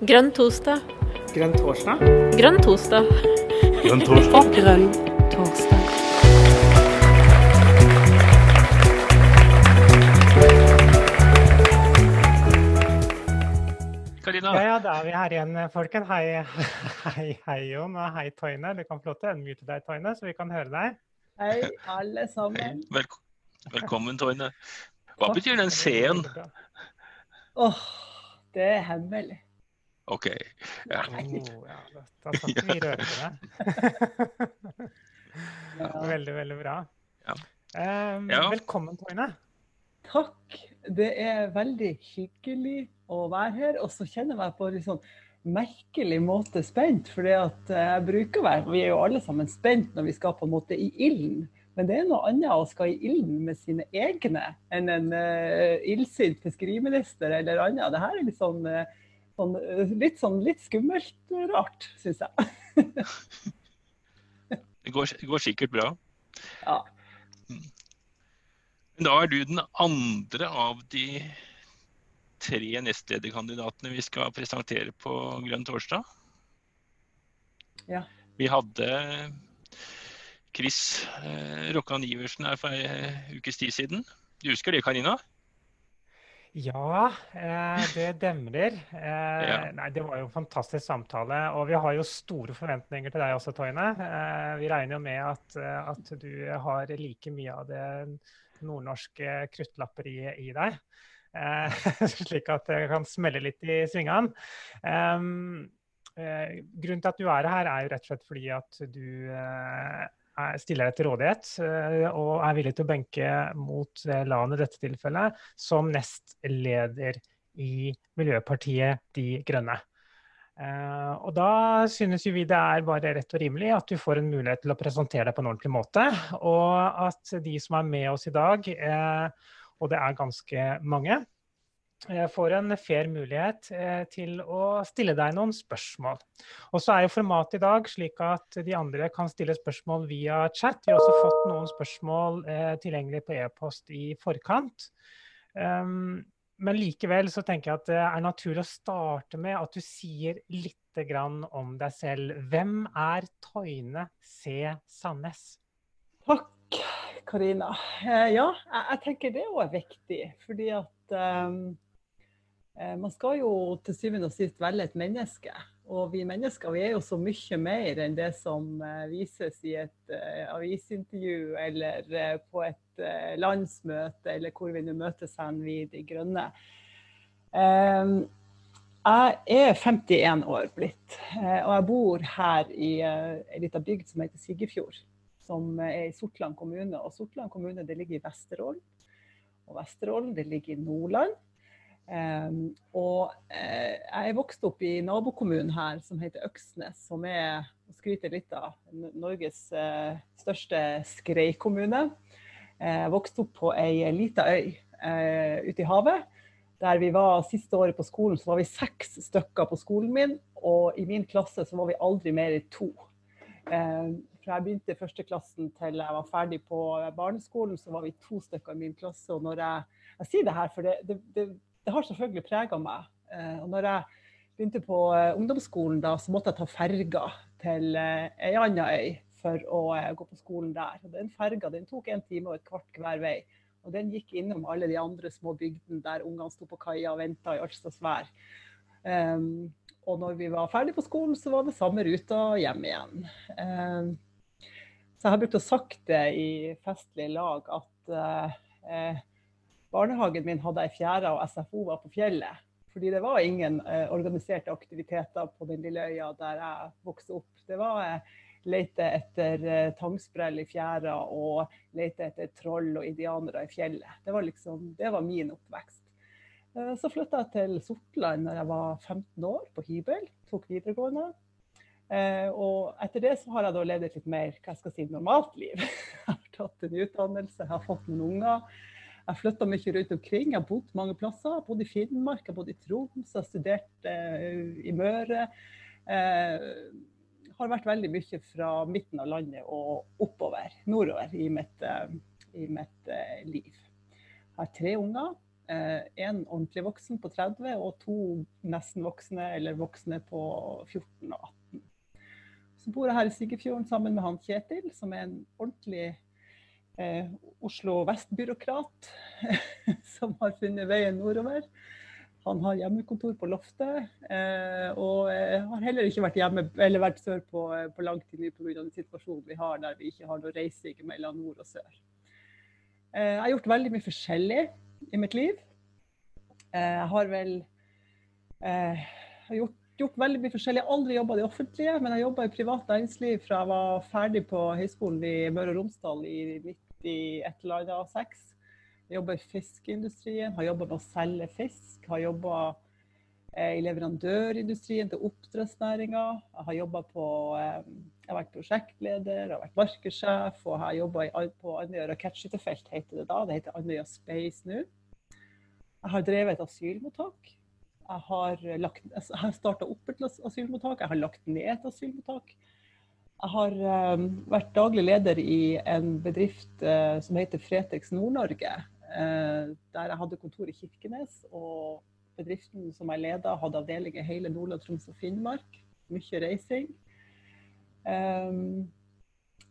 Grønn torsdag. Grønn torsdag? Grønn torsdag. Grønn torsdag. Grønn torsdag. Karina. Ja, ja, da er vi her igjen, folken. Hei, hei, hei Jon, og hei Toine. Du kan få lov til å unnmute deg, Toine, så vi kan høre deg. Hei, alle sammen. Velk velkommen, Toine. Hva betyr den C-en? Åh, det er hemmelig. OK. Ja. Oh, ja, da, ikke vi røre på det. Ja. Veldig, veldig bra. Ja. Um, Ja. Velkommen, Toine. Takk. Det er veldig hyggelig å være her. Og så kjenner jeg meg på en litt sånn merkelig måte spent. For jeg bruker å være Vi er jo alle sammen spent når vi skal på en måte i ilden. Men det er noe annet å skal i ilden med sine egne enn en uh, illsint fiskeriminister eller annet. Det her er litt sånn, eh, sånn, eh, litt, sånn litt skummelt rart, syns jeg. Det går, det går sikkert bra. Ja. Da er du den andre av de tre nestlederkandidatene vi skal presentere på Grønn torsdag. Ja. Vi hadde Chris eh, Rokkan Iversen her for en ukes tid siden. Du husker det, Karina? Ja, eh, det demrer. Eh. Nei, det var jo en fantastisk samtale. Og vi har jo store forventninger til deg også, Toine. Eh, vi regner jo med at, at du har like mye av det nordnorske kruttlapperiet i deg. Eh, slik at det kan smelle litt i svingene. Grunnen til at du er her, er jo rett og slett fordi at du stiller deg til rådighet eh, og er villig til å benke mot Lan i dette tilfellet som nestleder i Miljøpartiet De Grønne. Uh, og da synes vi det er bare rett og rimelig at du får en mulighet til å presentere deg på en ordentlig måte, og at de som er med oss i dag, uh, og det er ganske mange, får en fair mulighet eh, til å stille deg noen spørsmål. Og så er jo formatet i dag slik at de andre kan stille spørsmål via chat. Vi har også fått noen spørsmål eh, tilgjengelig på e-post i forkant. Um, men likevel så tenker jeg at det er naturlig å starte med at du sier litt om deg selv. Hvem er Toine C. Sandnes? Takk, Karina. Eh, ja, jeg, tenker det òg er viktig. Fordi at eh, eh, man skal jo til syvende og sist velge et menneske. Og vi mennesker vi er jo så mye mer enn det som eh, vises i et eh, avisintervju eller eh, på et eh, landsmøte, eller hvor vi nå møtes hen, vi De Grønne. Eh, jeg er 51 år blitt, eh, og jeg bor her i eh, ei lita bygd som heter Siggefjord som er i Sortland kommune. Og Sortland kommune det ligger i Vesterålen. Og Vesterålen det ligger i Nordland. Um, og eh, jeg er vokst opp i nabokommunen her som heter Øksnes, som er å skryte litt av Norges eh, største skreikommune. Eh, Jeg vokste opp på ei lita øy eh, ute i havet. Der vi var Siste året på skolen så var vi seks stykker på skolen min, og i min klasse så var vi aldri mer enn to. Eh, fra jeg begynte i første klassen til jeg var ferdig på barneskolen, så var vi to stykker i min klasse. Og når jeg, jeg sier det her, for det, det, det, det har selvfølgelig prega meg. Eh, og når jeg begynte på eh, ungdomsskolen, da, så måtte jeg ta ferga til eh, ei anna øy for å eh, gå på skolen der. Og den ferga den tok en time og et kvart hver vei. Og den gikk innom alle de andre små bygdene der ungene sto på kaia og venta i Ølstadsvær. Um, og når vi var ferdig på skolen, så var det samme ruta hjem igjen. Um, så jeg har brukt å sagt det i festlige lag at uh, eh, barnehagen min hadde ei fjære og SFO var på fjellet. Fordi det var ingen eh, organiserte aktiviteter på den lille øya der jeg vokste opp. Det var eh, lete etter eh, tangsprell i fjæra og lete etter troll og indianere i fjellet. Det var liksom, det var min oppvekst. Eh, så flytta jeg til Sortland da jeg var 15 år, på hybel. Tok videregående. Eh, og etter det så har jeg da levd et litt mer hva jeg skal si, normalt liv. Jeg har tatt en utdannelse, jeg har fått noen unger. Jeg flytta mye rundt omkring. Jeg har bodd mange plasser. Jeg har bodd i Finnmark, jeg har bodd i Troms, jeg har studert eh, i Møre. Eh, har vært veldig mye fra midten av landet og oppover, nordover, i mitt, eh, i mitt liv. Jeg har tre unger. Én ordentlig voksen på 30 og to nesten voksne eller voksne på 14 og 18. Så bor jeg her i Siggefjorden sammen med han Kjetil, som er en ordentlig eh, Oslo vest-byråkrat som har funnet veien nordover. Han har hjemmekontor på loftet, eh, og eh, har heller ikke vært hjemme eller vært sør på, eh, på lang tid pga. den situasjonen vi har der vi ikke har noe reising mellom nord og sør. Eh, jeg har gjort veldig mye forskjellig i mitt liv. Jeg har vel har gjort gjort veldig mye forskjellig. Jeg har aldri jobba i det offentlige, men jeg jobba i privat næringsliv fra jeg var ferdig på Høgskolen i Møre og Romsdal i 91 eller annet 6. Jeg jobber i fiskeindustrien, har jobba med å selge fisk. Har jobba eh, i leverandørindustrien til oppdrettsnæringa. Har jobba på eh, Jeg har vært prosjektleder, jeg har vært markedssjef og har jobba på Andøya rakettskytterfelt, heter det da. Det heter Andøya Space nå. Jeg har drevet et asylmottak. Jeg har, lagt, jeg har starta opp et asylmottak, jeg har lagt ned et asylmottak. Jeg har um, vært daglig leder i en bedrift uh, som heter Fretex Nord-Norge. Uh, der jeg hadde kontor i Kirkenes. Og bedriften som jeg leda, hadde avdeling i hele Nordland, Troms og Finnmark. Mye reising. Um,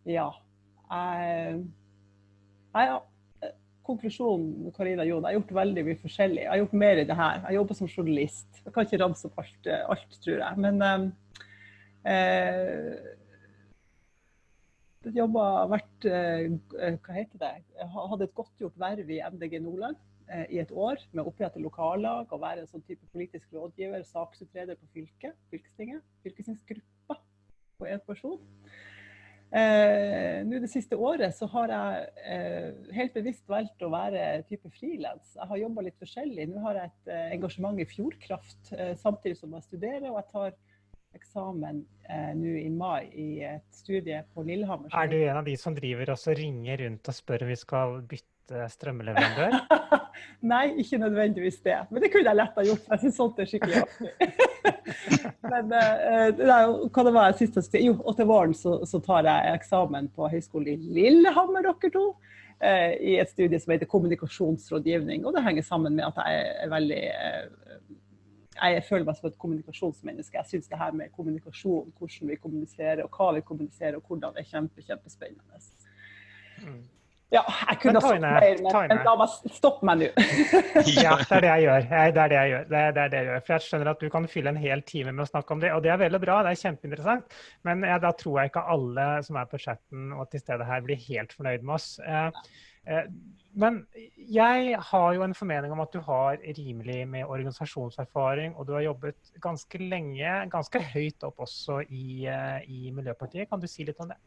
ja. Jeg, jeg konklusjonen, Karina Jon, jeg har gjort veldig mye forskjellig. Jeg har gjort mer i det her. Jeg jobber som journalist. Jeg kan ikke ramse opp alt, alt tror jeg. Men eh, jobba, vært eh, Hva heter det? Hadde et godtgjort verv i MDG Nordland eh, i et år med å opprette lokallag og være en sånn type politisk rådgiver, saksutreder på fylket, fylkestinget. Fylkestingsgruppa på én person. Eh, Nå Det siste året så har jeg eh, helt bevisst valgt å være type frilans. Jeg har jobba litt forskjellig. Nå har jeg et eh, engasjement i Fjordkraft eh, samtidig som jeg studerer. Og jeg tar eksamen eh, nå i mai i et studie på Lillehammer. Er du en av de som driver og ringer rundt og spør om vi skal bytte strømleverandør? Nei, ikke nødvendigvis det. Men det kunne jeg lett ha gjort. Jeg syns sånt er skikkelig artig. Men eh, det er jo, hva det var siste Jo, og til våren så, så, tar jeg eksamen på Høgskolen i Lillehammer, dere to. Eh, I et studie som heter kommunikasjonsrådgivning. Og det henger sammen med at jeg er veldig uh, jeg føler meg som et kommunikasjonsmenneske. Jeg syns det her med kommunikasjon, hvordan vi kommuniserer, og hva vi kommuniserer, og hvordan det er kjempe, kjempespennende. Mm. Ja, jeg kunne ha sagt mer, men, men la meg stoppe meg nå. ja, det er det jeg gjør. Det er det jeg gjør. Det er, det er det jeg gjør. For jeg skjønner at du kan fylle en hel time med å snakke om det, og det er veldig bra. Det er kjempeinteressant. Men ja, da tror jeg ikke alle som er på chatten og til stede her, blir helt fornøyd med oss. Eh, eh, men jeg har jo en formening om at du har rimelig med organisasjonserfaring, og du har jobbet ganske lenge, ganske høyt opp også i, eh, i Miljøpartiet. Kan du si litt om det?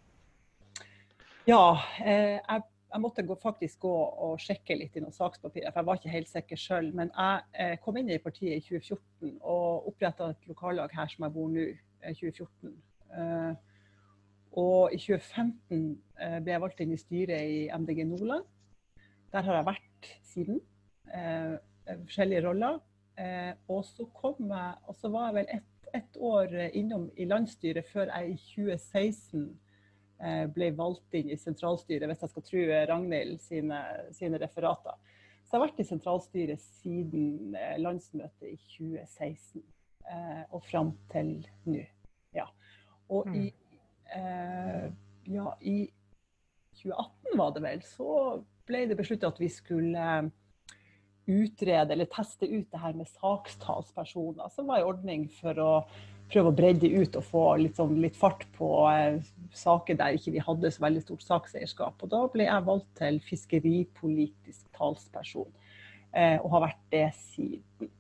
Ja, eh, jeg jeg måtte faktisk gå og sjekke litt i noen sakspapirer, for jeg var ikke helt sikker sjøl. Men jeg eh, kom inn i partiet i 2014 og oppretta et lokallag her som jeg bor nå, i 2014. Eh, og i 2015 eh, ble jeg valgt inn i styret i MDG Nordland. Der har jeg vært siden. Eh, forskjellige roller. Eh, og så kom jeg, og så var jeg vel ett et år innom i landsstyret før jeg i 2016 Eh, ble valgt inn i sentralstyret, hvis jeg skal tro Ragnhild sine, sine referater. Så jeg har vært i sentralstyret siden eh, landsmøtet i 2016 eh, og fram til nå. Ja. Og i, mm. Eh, ja, i 2018 var det vel, så ble det besluttet at vi skulle utrede eller teste ut det her med sakstalspersoner, som var en ordning for å prøve å bredde ut og få litt, sånn, litt fart på eh, saker der ikke vi hadde så veldig stort sakseierskap. Og da ble jeg valgt til fiskeripolitisk talsperson, eh, og har vært det siden.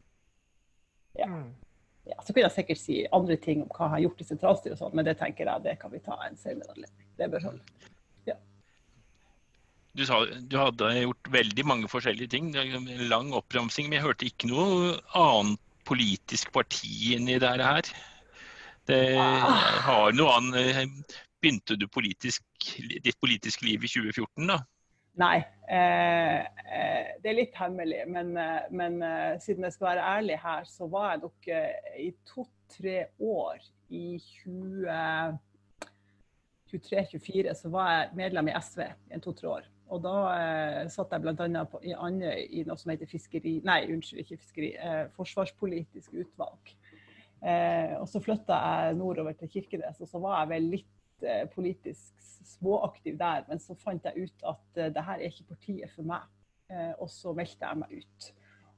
Ja. Mm. Ja. Så kunne jeg sikkert si andre ting om hva jeg har gjort i sentralstyret, og sånn, men det tenker jeg det kan vi ta en senere anledning. Det bør holde. Ja. Du, sa, du hadde gjort veldig mange forskjellige ting. En lang oppramsing, men jeg hørte ikke noe annet politisk parti inni det her. Det har noe annet Begynte du politisk, ditt politiske liv i 2014, da? Nei, eh, eh, det er litt hemmelig. Men, eh, men siden jeg skal være ærlig her, så var jeg nok i to-tre år i 2023-2024 så var jeg medlem i SV i to-tre år. Og da eh, satt jeg bl.a. i Andøy i noe som heter fiskeri... Nei, unnskyld, ikke fiskeri. Eh, forsvarspolitisk utvalg. Eh, og så flytta jeg nordover til Kirkenes, og så var jeg vel litt eh, politisk småaktiv der. Men så fant jeg ut at eh, det her er ikke partiet for meg. Eh, og så meldte jeg meg ut.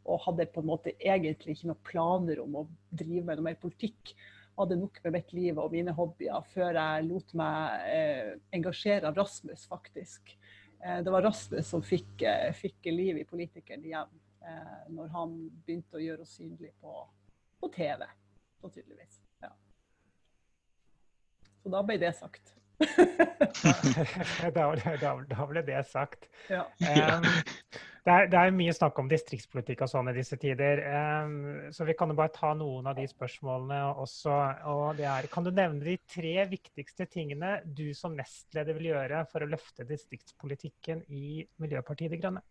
Og hadde på en måte egentlig ikke noen planer om å drive med noe mer politikk hadde nok med mitt liv og mine hobbyer før jeg lot meg engasjere av Rasmus, faktisk. Det var Rasmus som fikk, fikk liv i politikeren igjen når han begynte å gjøre oss synlige på, på TV, så tydeligvis. Så da ble det sagt. da, da, da, ble det sagt. Ja. Um, det, er, det, er, mye snakk om distriktspolitikk og sånn i disse tider. Um, så vi kan jo bare ta noen av de spørsmålene også. Og det er, kan du nevne de tre viktigste tingene du som nestleder vil gjøre for å løfte distriktspolitikken i Miljøpartiet De Grønne?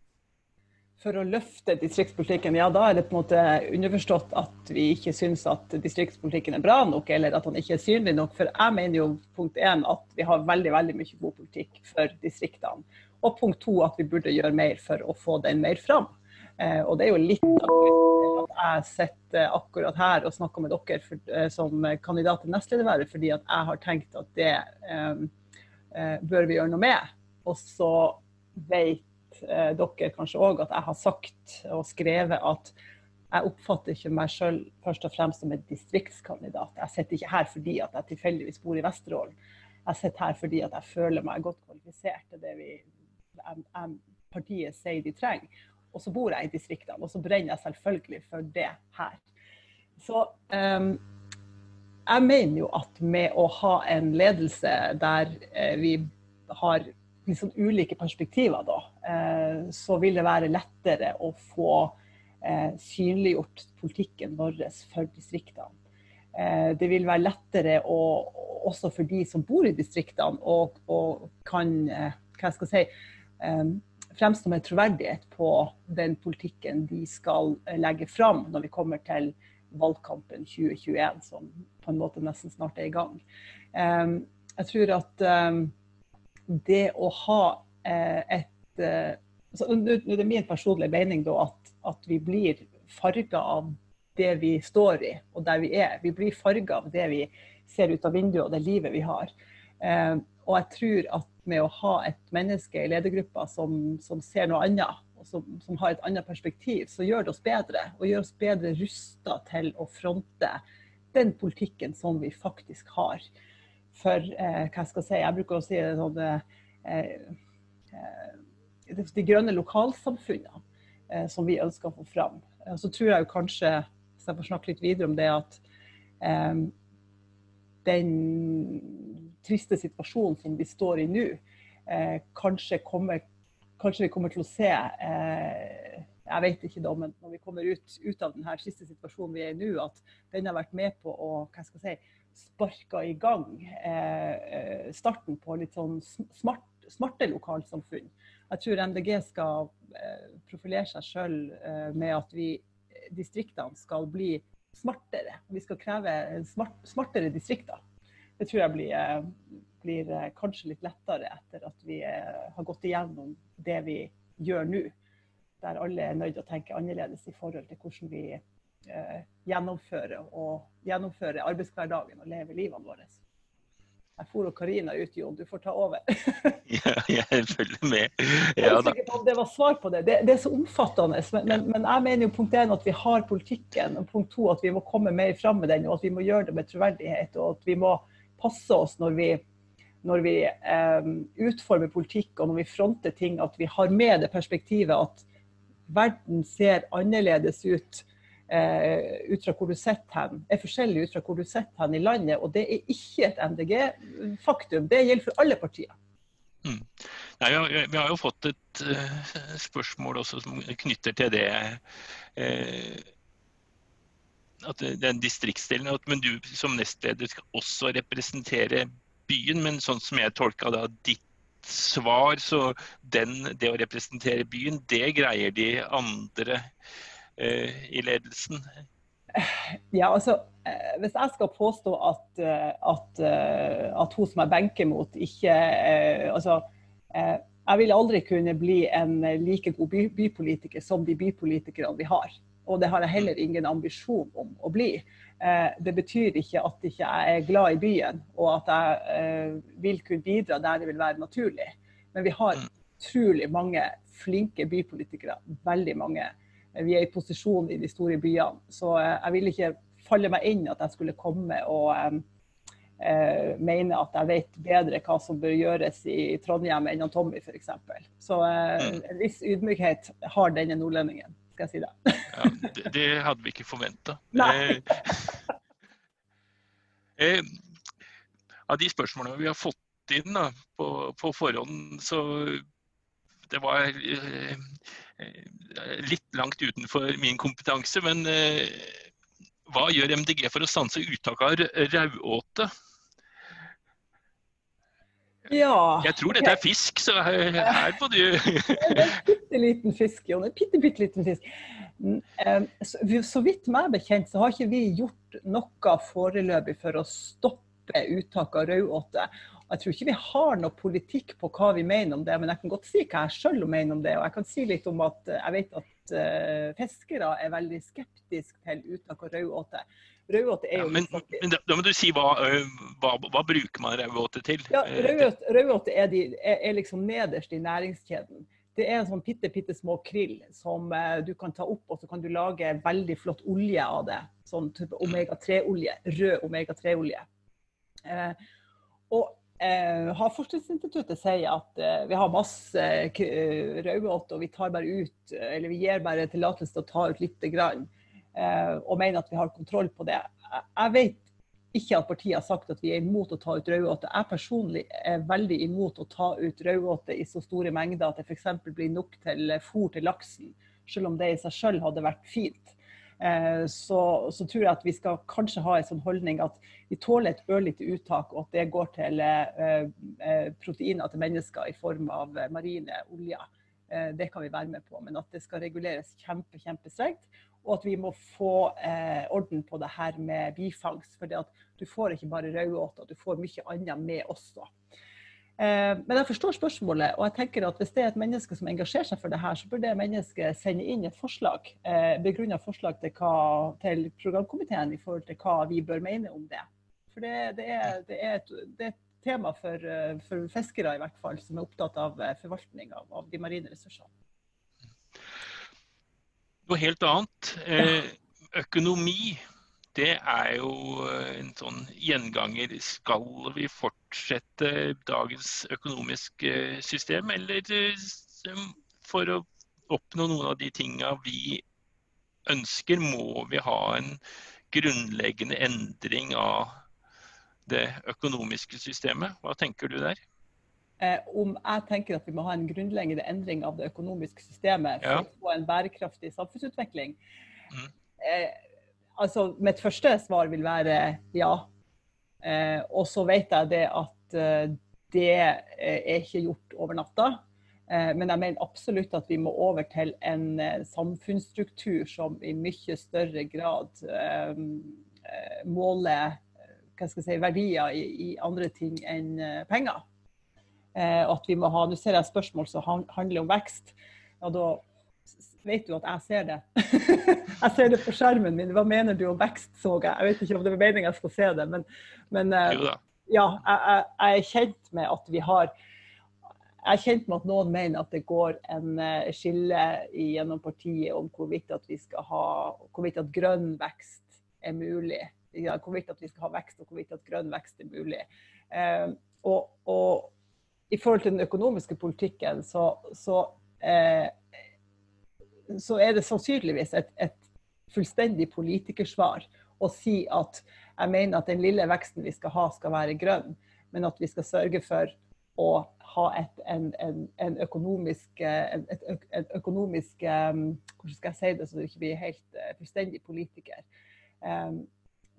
For å løfte distriktspolitikken, ja da er det på en måte underforstått at vi ikke syns at distriktspolitikken er bra nok, eller at han ikke er synlig nok. For jeg mener jo punkt én at vi har veldig veldig mye god politikk for distriktene. Og punkt to at vi burde gjøre mer for å få den mer fram. Eh, og det er jo litt at jeg sitter akkurat her og snakker med dere for, eh, som kandidat til nestledervervet, fordi at jeg har tenkt at det eh, eh bør vi gjøre noe med. Og så vet eh, dere kanskje òg at jeg har sagt og skrevet at jeg oppfatter ikke meg sjøl først og fremst som en distriktskandidat. Jeg sitter ikke her fordi at jeg tilfeldigvis bor i Vesterålen. Jeg sitter her fordi at jeg føler meg godt kvalifisert til det vi, partiet sier de trenger. Og så bor jeg i distriktene, og så brenner jeg selvfølgelig for det her. Så um, jeg mener jo at med å ha en ledelse der eh, vi har litt sånn ulike perspektiver, da, eh, så vil det være lettere å få eh, synliggjort politikken vår for distriktene. Eh, det vil være lettere å, også for de som bor i distriktene, og, og kan hva jeg skal si, fremstå med troverdighet på den politikken de skal legge fram når vi kommer til valgkampen 2021, som på en måte nesten snart er i gang. Jeg tror at det å ha eh, et eh, Nå er det min personlige mening da, at, at vi blir farga av det vi står i og der vi er. Vi blir farga av det vi ser ut av vinduet og det livet vi har. Eh, og jeg tror at med å ha et menneske i ledergruppa som, som ser noe annet, som, som, har et annet perspektiv, så gjør det oss bedre. Og gjør oss bedre rusta til å fronte den politikken som vi faktisk har for eh, hva skal jeg si, jeg bruker å si det sånn eh, eh, De grønne lokalsamfunnene eh, som vi ønsker å få fram. Eh, så tror jeg kanskje, hvis jeg får snakke litt videre om det, at eh, den triste situasjonen som vi står i nå, kanskje, kommer, kanskje vi kommer til å se jeg vet ikke da, men når vi kommer ut, ut av denne siste situasjonen vi er i nå, at den har vært med på å hva skal jeg si, sparka i gang eh, eh, starten på litt sånn smart, smarte lokalsamfunn. Jeg tror MDG skal eh, profilere seg sjøl eh, med at vi distriktene skal bli smartere. Vi skal kreve smart, smartere distrikter. Det tror jeg blir, blir, kanskje litt lettere etter at vi har gått igjennom det vi gjør nå. Der alle er nødt til å tenke annerledes i forhold til hvordan vi gjennomføre og gjennomføre arbeidshverdagen og leve livene våre. Jeg for og Karina ut, Jon. Du får ta over. ja, jeg følger med. Ja, det var svar på det. Det, det er så omfattende. Men, men, men, jeg mener jo punkt én at vi har politikken, og punkt to at vi må komme mer fram med den, og at vi må gjøre det med troverdighet. Og at vi må passe oss når vi, når vi eh, utformer politikk og når vi fronter ting, at vi har med det perspektivet at verden ser annerledes ut eh, ut fra hvor du sitter hen, er forskjellig ut fra hvor du sitter hen i landet. Og det er ikke et MDG-faktum. Det gjelder for alle partier. Mm. Nei, vi, har, jo fått et uh, spørsmål også som knytter til det. Uh, at den distriktsdelen, Men du som nestleder skal også representere byen. Men sånn som jeg tolka da ditt svar, så den, det å representere byen, det greier de andre Eh, i ledelsen? Ja, altså, eh, Hvis jeg skal påstå at, eh, at, at hun som jeg benker mot, ikke altså, jeg vil aldri kunne bli en like god by, bypolitiker som de bypolitikerne vi har. Og det har jeg heller ingen ambisjon om å bli. Eh, det betyr ikke at ikke jeg er glad i byen, og at jeg eh, vil kunne bidra der det vil være naturlig. Men vi har utrolig mange flinke bypolitikere. Veldig mange. Vi er i posisjon i de store byene. Så eh, jeg ville ikke falle meg inn at jeg skulle komme og eh, mene at jeg vet bedre hva som bør gjøres i Trondheim enn Tommy f.eks. Så eh, mm. en viss ydmykhet har denne nordlendingen, skal jeg si det. ja, det, det, hadde vi ikke forventa. Eh, av de spørsmålene vi har fått inn da, på, på forhånd, så det var eh, litt langt utenfor min kompetanse. Men eh, hva gjør MDG for å stanse uttak av rauåte? Ja. Jeg tror dette er fisk, så her får du En bitte liten fisk, Jon. En bitte, bitte liten fisk. Mm, så vidt meg bekjent, så har ikke vi gjort noe foreløpig for å stoppe uttak av rødåte. Jeg tror ikke vi har noe politikk på hva vi mener om det, men jeg kan godt si hva jeg selv mener om det. Og jeg kan si litt om at jeg vet at uh, fiskere er veldig skeptiske til uttak av rødåte. Rødåte er jo ja, men, men da, da, må du si hva, hva, hva bruker man rødåte til? Ja, Rødåte er, er, er, liksom nederst i næringskjeden. Det er en sånn bitte, bitte små krill som du kan ta opp, og så kan du lage veldig flott olje av det. Sånn type mm. omega-3-olje. Rød omega-3-olje. Eh, og uh, Havforskningsinstituttet sier at eh, vi har masse eh, rødåte, og vi tar bare ut, eller vi gir bare tillatelse til å ta ut lite grann. Eh, og mener at vi har kontroll på det. Jeg vet ikke at partiet har sagt at vi er imot å ta ut rødåte. Jeg personlig er veldig imot å ta ut rødåte i så store mengder at det f.eks. blir nok til fôr til laksen, selv om det i seg selv hadde vært fint. Eh, så, så, tror jeg at vi skal kanskje ha en sånn holdning at vi tåler et ørlite uttak, og at det går til eh, proteiner til mennesker i form av marine oljer. Det kan vi være med på, men at det skal reguleres kjempe, kjempestrengt og at vi må få eh, orden på det her med bifangst. For du får ikke bare rødåte, du får mye annet med også. Eh, men jeg forstår spørsmålet, og jeg tenker at hvis det er et menneske som engasjerer seg for det her, så bør det mennesket sende inn et forslag, begrunna begrunnet forslag til, hva, til, programkomiteen i forhold til hva vi bør mene om det. For det, det, er, det, er, et, det er, et, tema for, eh, for, fiskere i hvert fall, som er opptatt av eh, forvaltning av, av de marine ressursene noe helt annet. Eh, økonomi, det er jo eh, en sånn gjenganger. Skal vi fortsette dagens økonomiske system, eller eh, for å oppnå noen av de tinga vi ønsker, må vi ha en grunnleggende endring av det økonomiske systemet. Hva tenker du der? eh, om jeg tenker at vi må ha en grunnleggende endring av det økonomiske systemet for ja. å få en bærekraftig samfunnsutvikling. Mm. Eh, altså, mitt første svar vil være ja. Eh, og så vet jeg det at eh, det eh, er ikke gjort over natta. Eh, men jeg mener absolutt at vi må over til en samfunnsstruktur som i mye større grad måler si, verdier i, andre ting enn penger. Eh, at vi må ha Nå ser jeg spørsmål som handler om vekst. og da vet du at jeg ser det. jeg ser det på skjermen min. Hva mener du om vekst, så jeg. Jeg vet ikke om det var meningen jeg skal se det, men, men eh, ja, jeg, jeg, er kjent med at vi har jeg er kjent med at noen mener at det går en uh, skille gjennom partiet om hvorvidt at vi skal ha hvorvidt at grønn vekst er mulig. Ja, hvorvidt at vi skal ha vekst og hvorvidt at grønn vekst er mulig. Eh, og, og, i forhold til den økonomiske politikken, så, så, eh, så er det sannsynligvis et, et, fullstendig politikersvar å si at jeg mener at den lille veksten vi skal ha, skal være grønn, men at vi skal sørge for å ha et, en, en, en økonomisk, et, et, økonomisk um, Hvordan skal jeg si det så du ikke blir helt uh, fullstendig politiker? Um,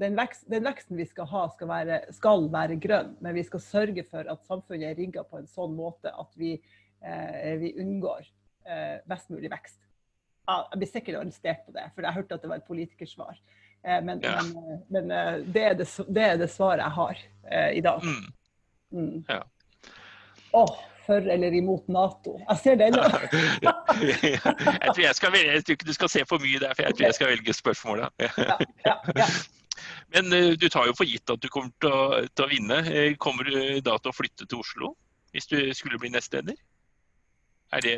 den, vekst, den, veksten vi skal ha, skal være, skal være, grønn, men vi skal sørge for at samfunnet er rigga på en sånn måte at vi, uh, vi unngår uh, best mulig vekst. Jeg blir sikkert arrestert på det, for jeg hørte at det var et politikersvar. Eh, men, ja. men, men eh, det, er det, det, er det, svaret jeg har eh, i dag. Mm. Mm. Ja. Oh, for eller imot Nato? Jeg ser den jeg, tror jeg, skal velge, jeg tror ikke du skal se for mye der, for jeg tror jeg skal velge spørsmålet. ja, ja, ja. Men du tar jo for gitt at du kommer til å, til å vinne. Kommer du da til å flytte til Oslo hvis du skulle bli nestleder? Det,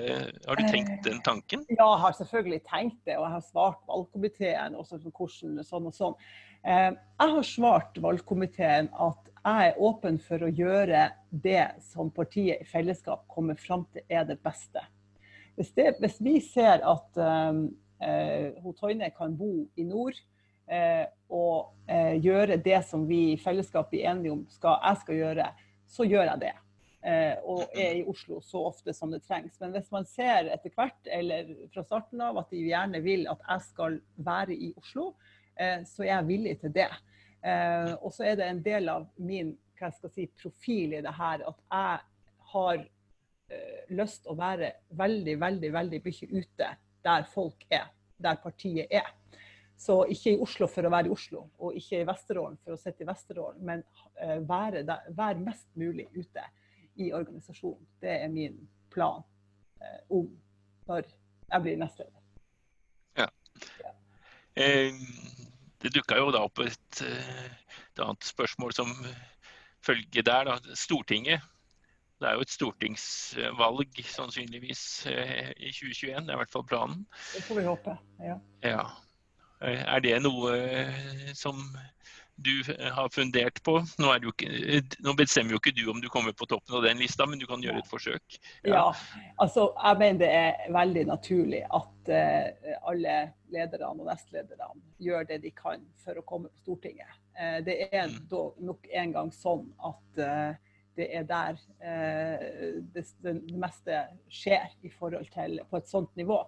har du tenkt den tanken? Ja, jeg har selvfølgelig tenkt det. Og jeg har svart valgkomiteen også for hvordan sånn og sånn. Eh, jeg har svart valgkomiteen at jeg er åpen for å gjøre det som partiet i fellesskap kommer fram til er det beste. Hvis, det, hvis vi ser at uh, Toine kan bo i nord uh, og uh, gjøre det som vi i fellesskap er enige om skal, jeg skal gjøre, så gjør jeg det. Og er i Oslo så ofte som det trengs. Men hvis man ser etter hvert, eller fra starten av, at de gjerne vil at jeg skal være i Oslo, så er jeg villig til det. Eh, og så er det en del av min hva jeg skal si, profil i det her at jeg har eh, lyst til å være veldig, veldig, veldig mye ute der folk er, der partiet er. Så ikke i Oslo for å være i Oslo, og ikke i Vesterålen for å sitte i Vesterålen, men eh, være, der, være, mest mulig ute i organisasjonen. Det er min plan eh, om når jeg blir nestleder. Ja. ja. Eh, det dukka jo da opp et, eh, et, annet spørsmål som følge der. Da. Stortinget. Det er jo et stortingsvalg sannsynligvis eh, i 2021. Det er i hvert fall planen. Det får vi håpe. ja. ja. Eh, er det noe som du har fundert på? Nå, ikke, nå, bestemmer jo ikke du om du kommer på toppen av den lista, men du kan gjøre et forsøk. Ja, ja altså jeg mener det er veldig naturlig at uh, alle lederne og nestlederne gjør det de kan for å komme på Stortinget. Uh, det er mm. nok en gang sånn at uh, det er der det, det, meste skjer i forhold til på et sånt nivå.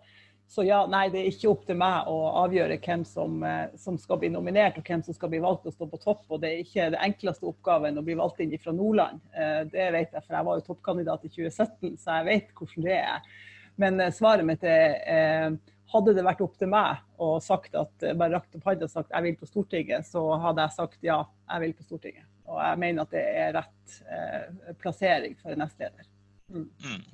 Så ja, nei, det er ikke opp til meg å avgjøre hvem som, eh, som, skal bli nominert og hvem som skal bli valgt å stå på topp. Og det er ikke det enkleste oppgaven å bli valgt inn fra Nordland. Eh, det vet jeg, for jeg var jo toppkandidat i 2017, så jeg vet hvordan det er. Men eh, svaret mitt er hadde det vært opp til meg og sagt at bare rakt opp hånda og sagt jeg vil på Stortinget, så hadde jeg sagt ja, jeg vil på Stortinget. Og jeg mener at det er rett plassering for en nestleder. Mm. Mm.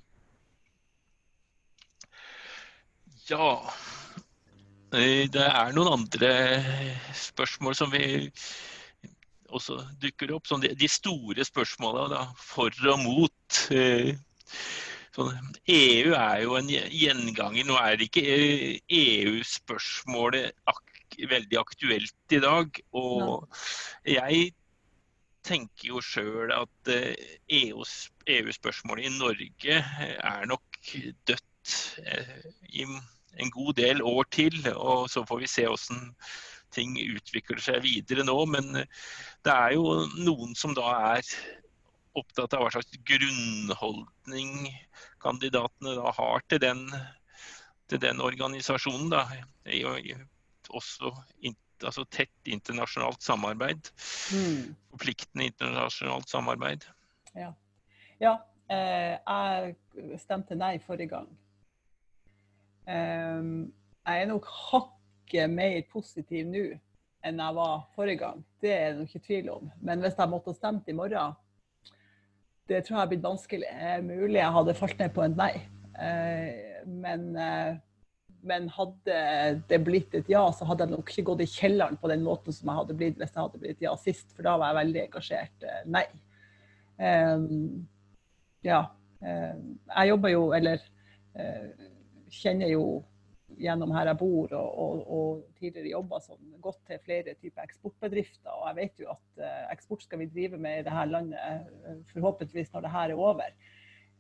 Ja. Eh, det er noen andre spørsmål som vi også dukker opp. Sånn de, store spørsmåla for og mot. Eh, sånn, EU er jo en gjenganger. Nå er det ikke EU-spørsmålet eh, e ak veldig aktuelt i dag. Og jeg tenker jo sjøl at EU-spørsmålet e i Norge er nok dødt i en god del år til. og Så får vi se hvordan ting utvikler seg videre nå. Men det er jo noen som da er opptatt av hva slags grunnholdning kandidatene da har til den, til den organisasjonen. da, Også altså tett internasjonalt samarbeid. Mm. Forpliktende internasjonalt samarbeid. Ja. ja eh, jeg stemte nei forrige gang. Um, jeg er nok hakket mer positiv nå enn jeg var forrige gang. Det er det ikke tvil om. Men hvis jeg måtte ha stemt i morgen, det tror jeg har blitt vanskelig. Mulig jeg hadde falt ned på en nei. Uh, men, uh, men, hadde det blitt et ja, så hadde jeg nok ikke gått i kjelleren på den måten som jeg hadde blitt hvis jeg hadde blitt ja sist, for da var jeg veldig engasjert. Uh, nei. Um, ja. jeg jobber jo, eller kjenner jo gjennom her jeg bor og, og, og tidligere jobber som godt til flere typer eksportbedrifter. Og jeg vet jo at uh, eksport skal vi drive med i dette landet uh, forhåpentligvis når det her er over.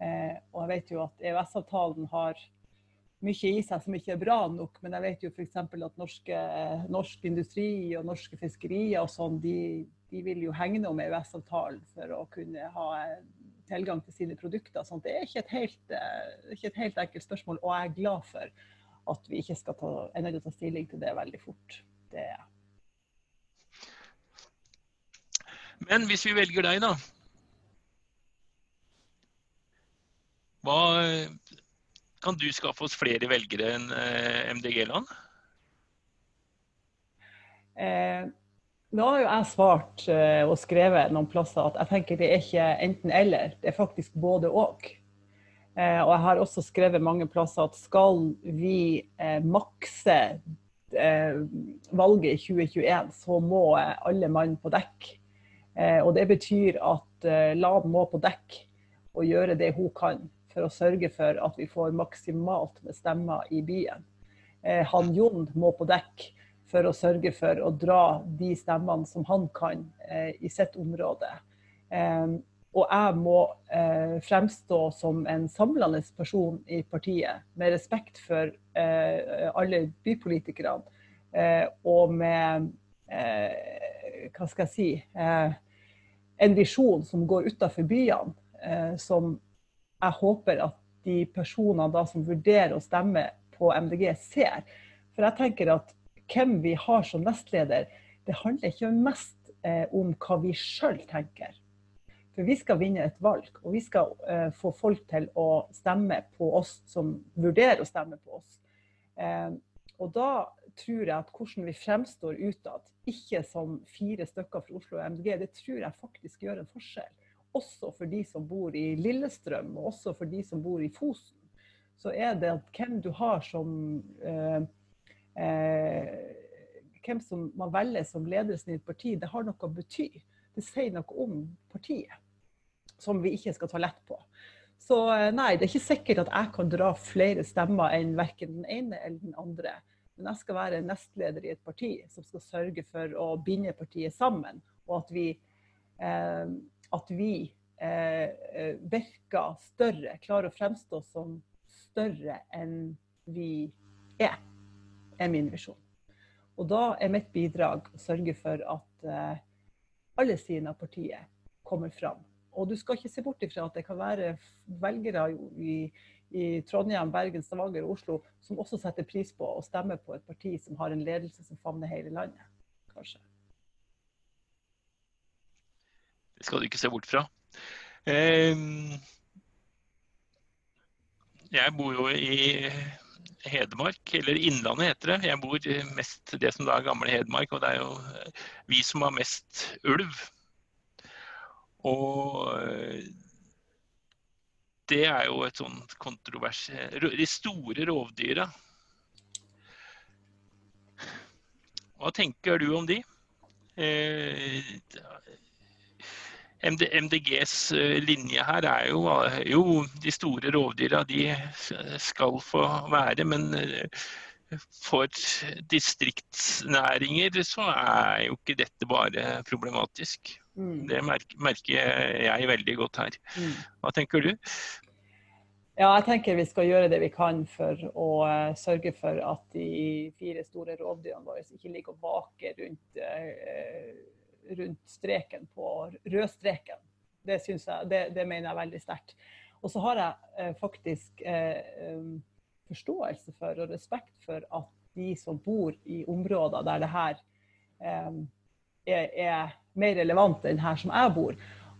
Uh, og jeg vet jo at EØS-avtalen har mye i seg som ikke er bra nok, men jeg vet jo f.eks. at norske, norsk industri og norske fiskerier og sånn, de, de, vil jo hegne om EØS-avtalen for å kunne ha tilgang til sine produkter. Sånn. Det er ikke et, helt, eh, ikke et helt enkelt spørsmål, og jeg er glad for at vi ikke skal ta, er nødt til å ta stilling til det veldig fort. Det er Men hvis vi velger deg, da. Hva kan du skaffe oss flere velgere enn MDG-land? Eh, nå har jo jeg svart uh, og skrevet noen plasser at jeg tenker det er ikke enten-eller, det er faktisk både og. Eh, og jeg har også skrevet mange plasser at skal vi eh, makse eh, valget i 2021, så må eh, alle mann på dekk. Eh, og det betyr at eh, Lan må på dekk og gjøre det hun kan for å sørge for at vi får maksimalt med stemmer i byen. han Jon må på dekk for å sørge for å dra de stemmene som han kan i sitt område. Og jeg må eh, fremstå som en samlende person i partiet, med respekt for eh, alle bypolitikerne. Eh, og med eh, hva skal jeg si eh, en visjon som går utafor byene. Eh, som jeg håper at de personene som vurderer å stemme på MDG, ser. For jeg tenker at hvem vi har som nestleder, det handler ikke mest om hva vi sjøl tenker for vi skal vinne et valg, og vi skal uh, få folk til å stemme på oss som vurderer å stemme på oss. Uh, og da tror jeg at hvordan vi fremstår utad, ikke som fire stykker fra Oslo og MDG, det tror jeg faktisk gjør en forskjell. Også for de som bor i Lillestrøm, og også for de som bor i Fosen. Så er det at hvem du har som uh, Hvem som man velger som ledelsen i et parti, det har noe å bety. Det sier noe om partiet som vi ikke skal ta lett på. Så eh, nei, det er ikke sikkert at jeg kan dra flere stemmer enn verken den ene eller den andre. Men jeg skal være nestleder i et parti som skal sørge for å binde partiet sammen. Og at vi, eh, at vi eh, virker større, klarer å fremstå som større enn vi er, er min visjon. Og da er mitt bidrag å sørge for at eh, alle sidene av partiet kommer fram og du skal ikke se bort ifra at det kan være velgere i, i Trondheim, Bergen, Stavanger og Oslo som også setter pris på å stemme på et parti som har en ledelse som favner hele landet, kanskje. Det skal du ikke se bort fra. Ehm, jeg bor jo i Hedmark, eller Innlandet heter det. Jeg bor mest det som da er gamle Hedmark, og det er jo vi som har mest ulv og eh, det er jo et sånt kontrovers... De store rovdyra. Hva tenker du om de? Eh, MDGs eh, linje her er jo jo de store rovdyra de skal få være, men for distriktsnæringer så er jo ikke dette bare problematisk. Mm. Det merker jeg veldig godt her. Mm. Hva tenker du? Ja, jeg tenker vi skal gjøre det vi kan for å sørge for at de fire store rovdyrene våre ikke ligger og vaker rundt, rundt streken på rødstreken. Det, jeg, det, det mener jeg veldig sterkt. Og så har jeg uh, faktisk um, forståelse for og respekt for at de som bor i områder der det her er, er mer relevant enn her som jeg bor,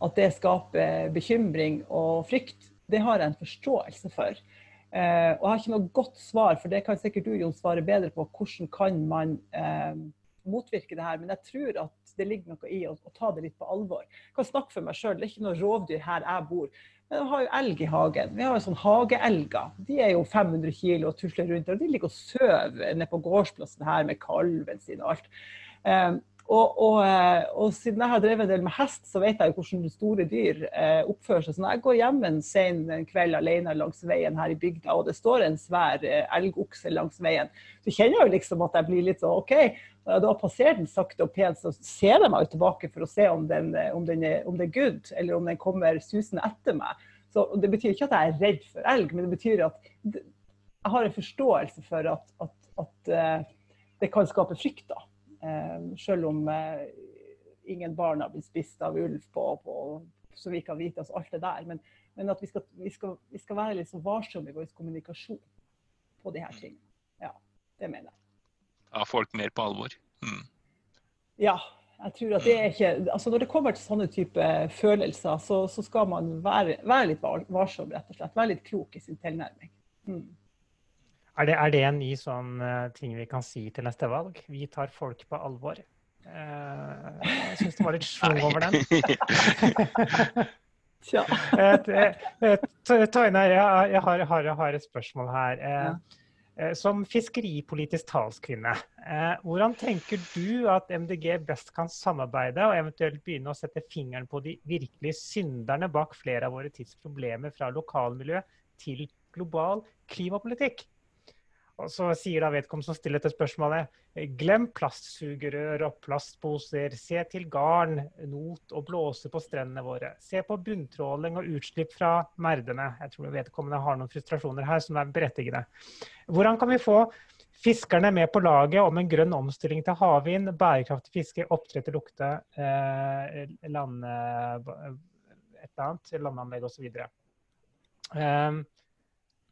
at det skaper bekymring og frykt, det har jeg en forståelse for. Eh, og jeg har ikke noe godt svar, for det kan sikkert du Jon, svare bedre på. Hvordan kan man eh, motvirke det her? Men jeg tror at det ligger noe i å, å ta det litt på alvor. Jeg kan snakke for meg sjøl, det er ikke noe rovdyr her jeg bor. Men vi har jo elg i hagen. Vi har jo sånn hageelger. De er jo 500 kg og tusler rundt. Og de ligger og sover nede på gårdsplassen her med kalven sin og alt. Um, og, og, eh, og, siden jeg har drevet en del med hest, så vet jeg hvordan store dyr eh, oppfører seg. Så når jeg går hjem en sen kveld alene langs veien her i bygda, og det står en svær eh, elgokse langs veien, så kjenner jeg jo liksom at jeg blir litt sånn OK. Når jeg da passerer den sakte og pent, så ser jeg meg jo tilbake for å se om, den, om, den er, om det er good, eller om den kommer susende etter meg. Så Det betyr ikke at jeg er redd for elg, men det betyr at jeg har en forståelse for at, at, at det kan skape frykt. da. Eh, selv om eh, ingen barn har blitt spist av ulv, på, på, så vi kan vite oss alt det der. Men, men at vi skal, vi, skal, vi skal, være litt så varsomme i vår kommunikasjon på de her tingene. Ja, det mener jeg. Ta folk mer på alvor. Mm. Ja. Jeg tror at det er ikke, altså Når det kommer til sånne type følelser, så, så skal man være, være, litt varsom, rett og slett. Være litt klok i sin tilnærming. Mm. Er det, er det, en ny sånn uh, ting vi kan si til neste valg? Vi tar folk på alvor. Uh, jeg syns det var litt schwung over den. Tja. Toine, jeg, jeg, har, jeg, har, et spørsmål her. Som fiskeripolitisk talskvinne, hvordan tenker du at MDG best kan samarbeide og eventuelt begynne å sette fingeren på de virkelige synderne bak flere av våre tids problemer fra lokalmiljø til global klimapolitikk? Og så sier da vedkommende som stiller dette spørsmålet, glem plastsugerør og plastposer. Se til garn, not og blåser på strendene våre. Se på bunntråling og utslipp fra merdene. Jeg tror vedkommende har noen frustrasjoner her som er berettigende. Hvordan kan vi få fiskerne med på laget om en grønn omstilling til havvind, bærekraftig fiske, oppdrett til lukte, eh, land, et eller annet, landanlegg osv.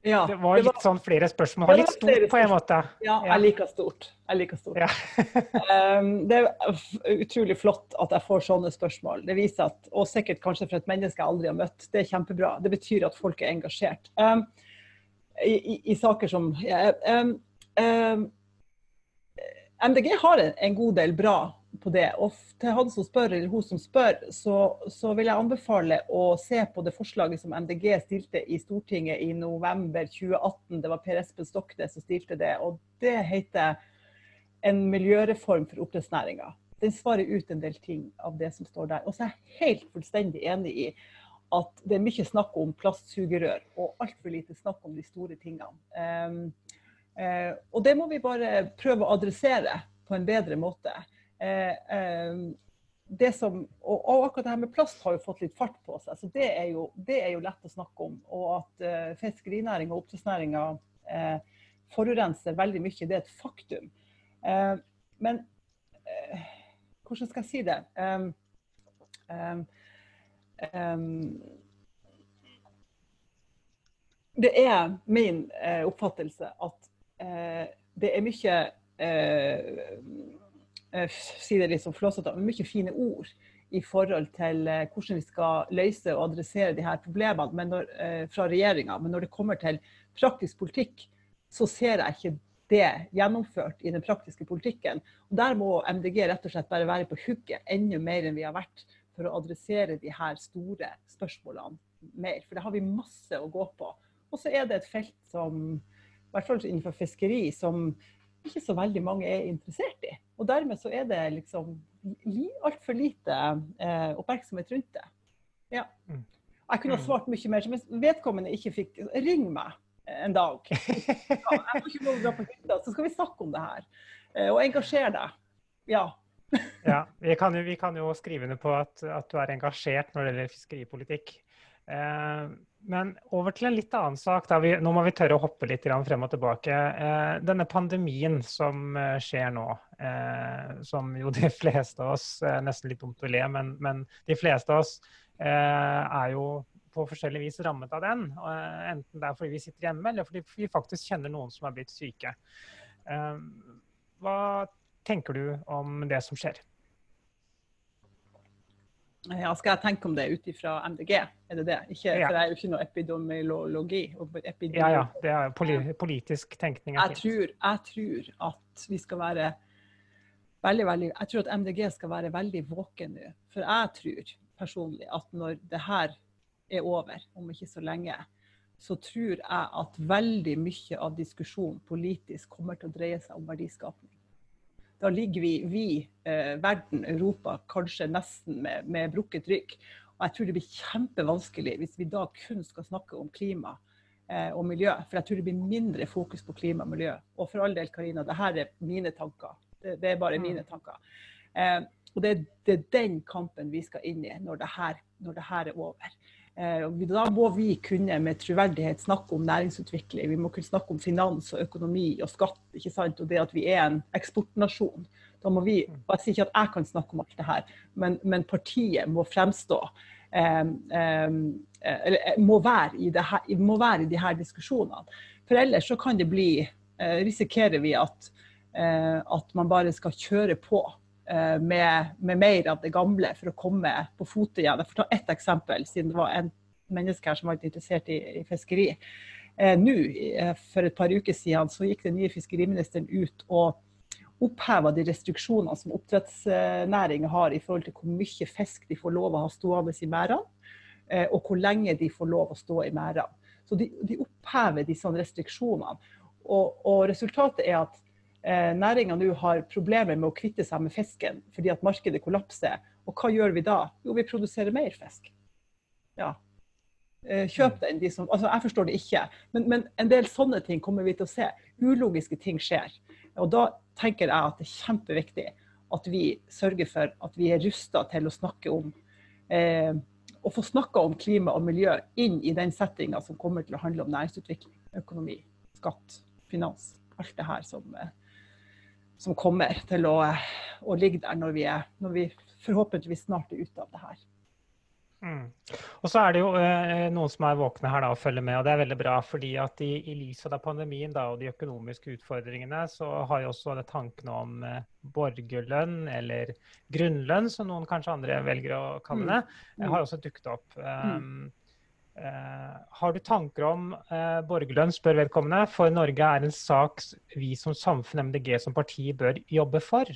ja, det var litt sånn flere spørsmål. Litt stort på en måte. Ja, jeg liker stort. Jeg liker stort. Ja. um, det er utrolig flott at jeg får sånne spørsmål. Det viser at, og sikkert kanskje for et menneske jeg aldri har møtt, det er kjempebra. Det betyr at folk er engasjert. Um, i, i, i, saker som um, MDG har en, en god del bra på det. Og til han som spør, eller hun som spør, så, så, vil jeg anbefale å se på det forslaget som MDG stilte i Stortinget i november 2018. Det var Per Espen Stoknes som stilte det. Og det heter en miljøreform for oppdrettsnæringa. Den svarer ut en del ting av det som står der. Og så er jeg helt fullstendig enig i at det er mye snakk om plastsugerør, og altfor lite snakk om de store tingene. Um, uh, og det må vi bare prøve å adressere på en bedre måte. Eh, eh, det som, og, og, akkurat det her med plast har jo fått litt fart på seg, så det er jo, det er jo lett å snakke om. Og at eh, fiskerinæringa og oppdrettsnæringa eh, forurenser veldig mye, det er et faktum. Eh, men hvordan skal jeg si det? Um, um, det er min oppfattelse at det er mye Eh, si det litt sånn flåsete, mye fine ord i forhold til eh, hvordan vi skal løse og adressere de her problemene når, eh, fra regjeringa. Men når det kommer til praktisk politikk, så ser jeg ikke det gjennomført i den praktiske politikken. Og Der må MDG rett og slett bare være på hugget enda mer enn vi har vært for å adressere de her store spørsmålene mer. For det har vi masse å gå på. Og så er det et felt som, i hvert fall innenfor fiskeri, som ikke så veldig mange er interessert i. Og dermed så er det liksom altfor lite eh, oppmerksomhet rundt det. Ja. Mm. Jeg kunne ha mm. svart mye mer. Hvis vedkommende ikke fikk Ring meg en dag. Ja, jeg får ikke lov å dra på hytta, så skal vi snakke om det her. Eh, og engasjere deg. Ja. ja vi kan, jo, vi kan, jo, skrive ned på at, at, du er engasjert når det gjelder fiskeripolitikk. Eh, men over til en litt annen sak. Vi, nå må vi tørre å hoppe litt frem og tilbake. Eh, denne pandemien som eh, skjer nå, eh, som jo de fleste av oss eh, Nesten litt dumt å le, men, men, de fleste av oss eh, er jo på forskjellig vis rammet av den. Eh, enten det er fordi vi sitter hjemme, eller fordi vi faktisk kjenner noen som er blitt syke. hva tenker du om det som skjer? Ja, skal jeg tenke om det ut ifra MDG? Er det det? Ikke, ja. For det er jo ikke noe epidemiologi. epidemiologi. Ja, ja. Det er poli politisk tenkning. Jeg tror, jeg tror, at vi skal være veldig, veldig Jeg tror at MDG skal være veldig våken nå. For jeg tror personlig at når det her er over, om ikke så lenge, så tror jeg at veldig mye av diskusjonen politisk kommer til å dreie seg om verdiskapning da ligger vi, vi eh, verden, Europa, kanskje nesten med, med, brukket rygg. Og jeg tror det blir kjempevanskelig hvis vi da kun skal snakke om klima eh, og miljø. For jeg tror det blir mindre fokus på klima og miljø. Og for all del, Karina, det her er mine tanker. Det, det er bare mm. mine tanker. Eh, og det, det, er den kampen vi skal inn i når det her, når det her er over. Eh, da må vi kunne med troverdighet snakke om næringsutvikling. Vi må kunne snakke om finans og økonomi og skatt. ikke sant? Og det at vi er en eksportnasjon. Da må vi, og Jeg sier ikke at jeg kan snakke om alt det her, men, men partiet må fremstå eh, eh, eh, må være, i det her, må være i de her diskusjonene. For ellers så kan det bli eh, Risikerer vi at, eh, at man bare skal kjøre på med, med, mer av det gamle for å komme på fote igjen. Jeg får ta ett eksempel, siden det var en menneske her som var interessert i, i fiskeri. Eh, Nå, eh, for et par uker siden, så gikk den nye fiskeriministeren ut og oppheva de restriksjonene som oppdrettsnæringa har i forhold til hvor mye fisk de får lov å ha stående i merdene. eh, og hvor lenge de får lov å stå i merdene. Så de, de opphever disse restriksjonene. Og, og resultatet er at eh, næringa nå har problemer med å kvitte seg med fisken fordi at markedet kollapser. Og hva gjør vi da? Jo, vi produserer mer fisk. Ja. Eh, kjøp den. De som, altså, jeg forstår det ikke. Men, men, en del sånne ting kommer vi til å se. Ulogiske ting skjer. Og da tenker jeg at det er kjempeviktig at vi sørger for at vi er rusta til å snakke om eh, å få snakka om klima og miljø inn i den settinga som kommer til å handle om næringsutvikling, økonomi, skatt, finans. Alt det her som, eh, som kommer til å, å ligge der når vi, er, når vi forhåpentligvis snart er ute av det her. Mm. Og så er det jo eh, noen som er våkne her da, og følger med, og det er veldig bra. fordi at i, i lys av pandemien da, og de økonomiske utfordringene, så har jo også det tankene om eh, borgerlønn, eller grunnlønn, som noen kanskje andre velger å kalle det, mm. har også dukket opp. Um, uh, har du tanker om uh, borgerlønn, spør vedkommende, for Norge er en sak vi som samfunn, MDG som parti, bør jobbe for?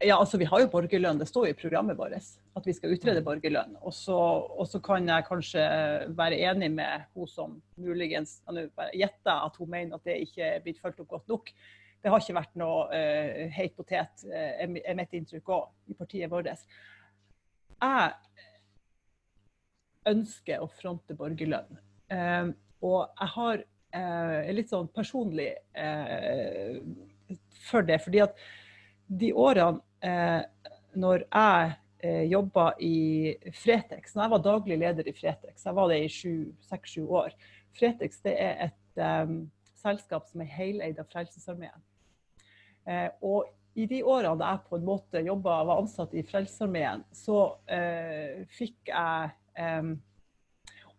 Ja, altså Vi har jo borgerlønn, det står jo i programmet vårt at vi skal utrede mm. borgerlønn. Og så kan jeg kanskje være enig med hun som muligens gjetter at hun mener at det ikke er blitt fulgt opp godt nok. Det har ikke vært noe uh, heit potet, uh, er mitt inntrykk òg, i partiet vårt. Jeg ønsker å fronte borgerlønn. Eh, og jeg har eh, litt sånn personlig for det. fordi at de årene eh, når jeg eh, jobba i Fretex, når jeg var daglig leder i Fretex, jeg var det i seks-sju år Fretex det er et um, selskap som er heleid av Frelsesarmeen. Eh, og i de årene da jeg på en måte jobbet, var ansatt i Frelsesarmeen, så eh, fikk jeg eh,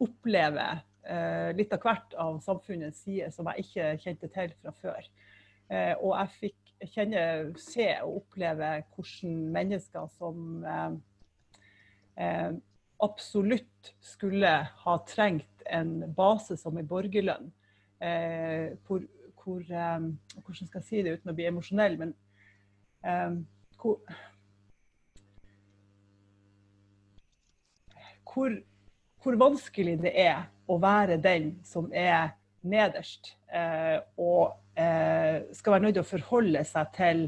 oppleve eh, litt av hvert av samfunnets side som jeg ikke kjente til fra før. Eh, og jeg fikk kjenne, se og oppleve hvordan mennesker som absolutt skulle ha trengt en base som en borgerlønn. Eh, hvor, hvor um, Hvordan skal jeg si det uten å bli emosjonell, men um, hvor, hvor, hvor, vanskelig det er å være den som er nederst, eh, og Eh, skal være nødt til å forholde seg til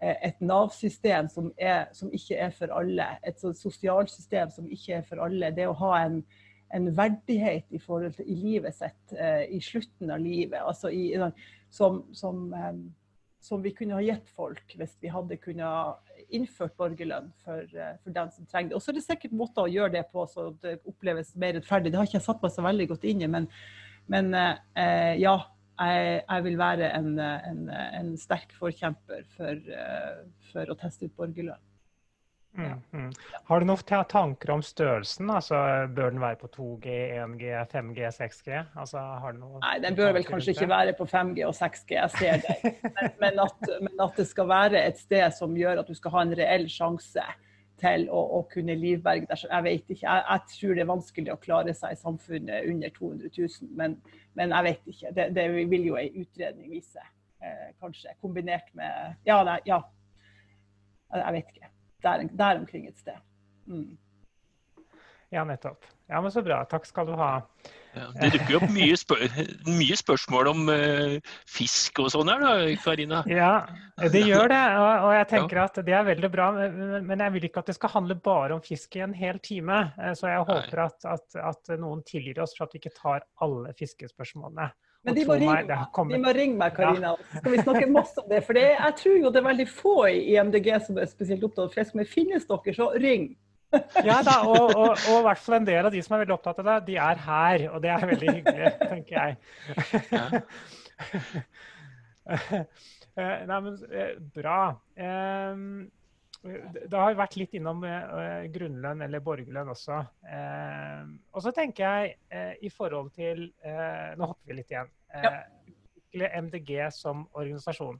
eh, et Nav-system som, som, ikke er for alle. Et sosialsystem som ikke er for alle. Det å ha en, en verdighet i til i livet sitt i slutten av livet. altså i, som, som, som, vi kunne ha gitt folk hvis vi hadde kunnet innført borgerlønn for, for den som trenger det. Og så er det sikkert måter å gjøre det på så det oppleves mer rettferdig. Det har ikke jeg satt meg så veldig godt inn i, men, men eh, ja jeg, jeg, vil være en, en, en sterk forkjemper for, eh, for, å teste ut borgerlønn. Mm, mm. Har du noen tanker om størrelsen? Altså, bør den være på 2G, 1G, 5G, 6G? Altså, Nei, den bør vel kanskje ikke være på 5G og 6G, jeg ser det. Men, men, at, men, at, det skal være et sted som gjør at du skal ha en reell sjanse til å, å kunne livberge deg. Jeg vet ikke. Jeg, jeg, tror det er vanskelig å klare seg i samfunnet under 200 000, men, men jeg vet ikke. Det, det vil jo ei utredning vise, eh, kanskje. Kombinert med Ja, nei, ja. Jeg vet ikke. Der, der omkring et sted. Mm. Ja, nettopp. Ja, men Så bra. Takk skal du ha. Ja, det dukker opp mye, spør mye spørsmål om uh, fisk og sånn her, da, Karina? Ja, det gjør det. Og, og jeg tenker at det er veldig bra. Men jeg vil ikke at det skal handle bare om fisk i en hel time. Eh, så jeg håper at, at, at, noen tilgir oss for at vi ikke tar alle fiskespørsmålene. Men de må, ringe, meg, de må ringe meg, Karina. Ja. Skal vi snakke masse om det? For det, jeg tror jo det er veldig få i MDG som er spesielt opptatt av fisk. Men finnes dere, så ring ja da, og, og, og, i hvert fall en del av de som er veldig opptatt av det, de er her. Og det er veldig hyggelig, tenker jeg. Nei, men bra. bra. Det har vært litt innom eh, grunnlønn eller borgerlønn også. Og så tenker jeg eh, i forhold til Nå hopper vi litt igjen. MDG som organisasjon.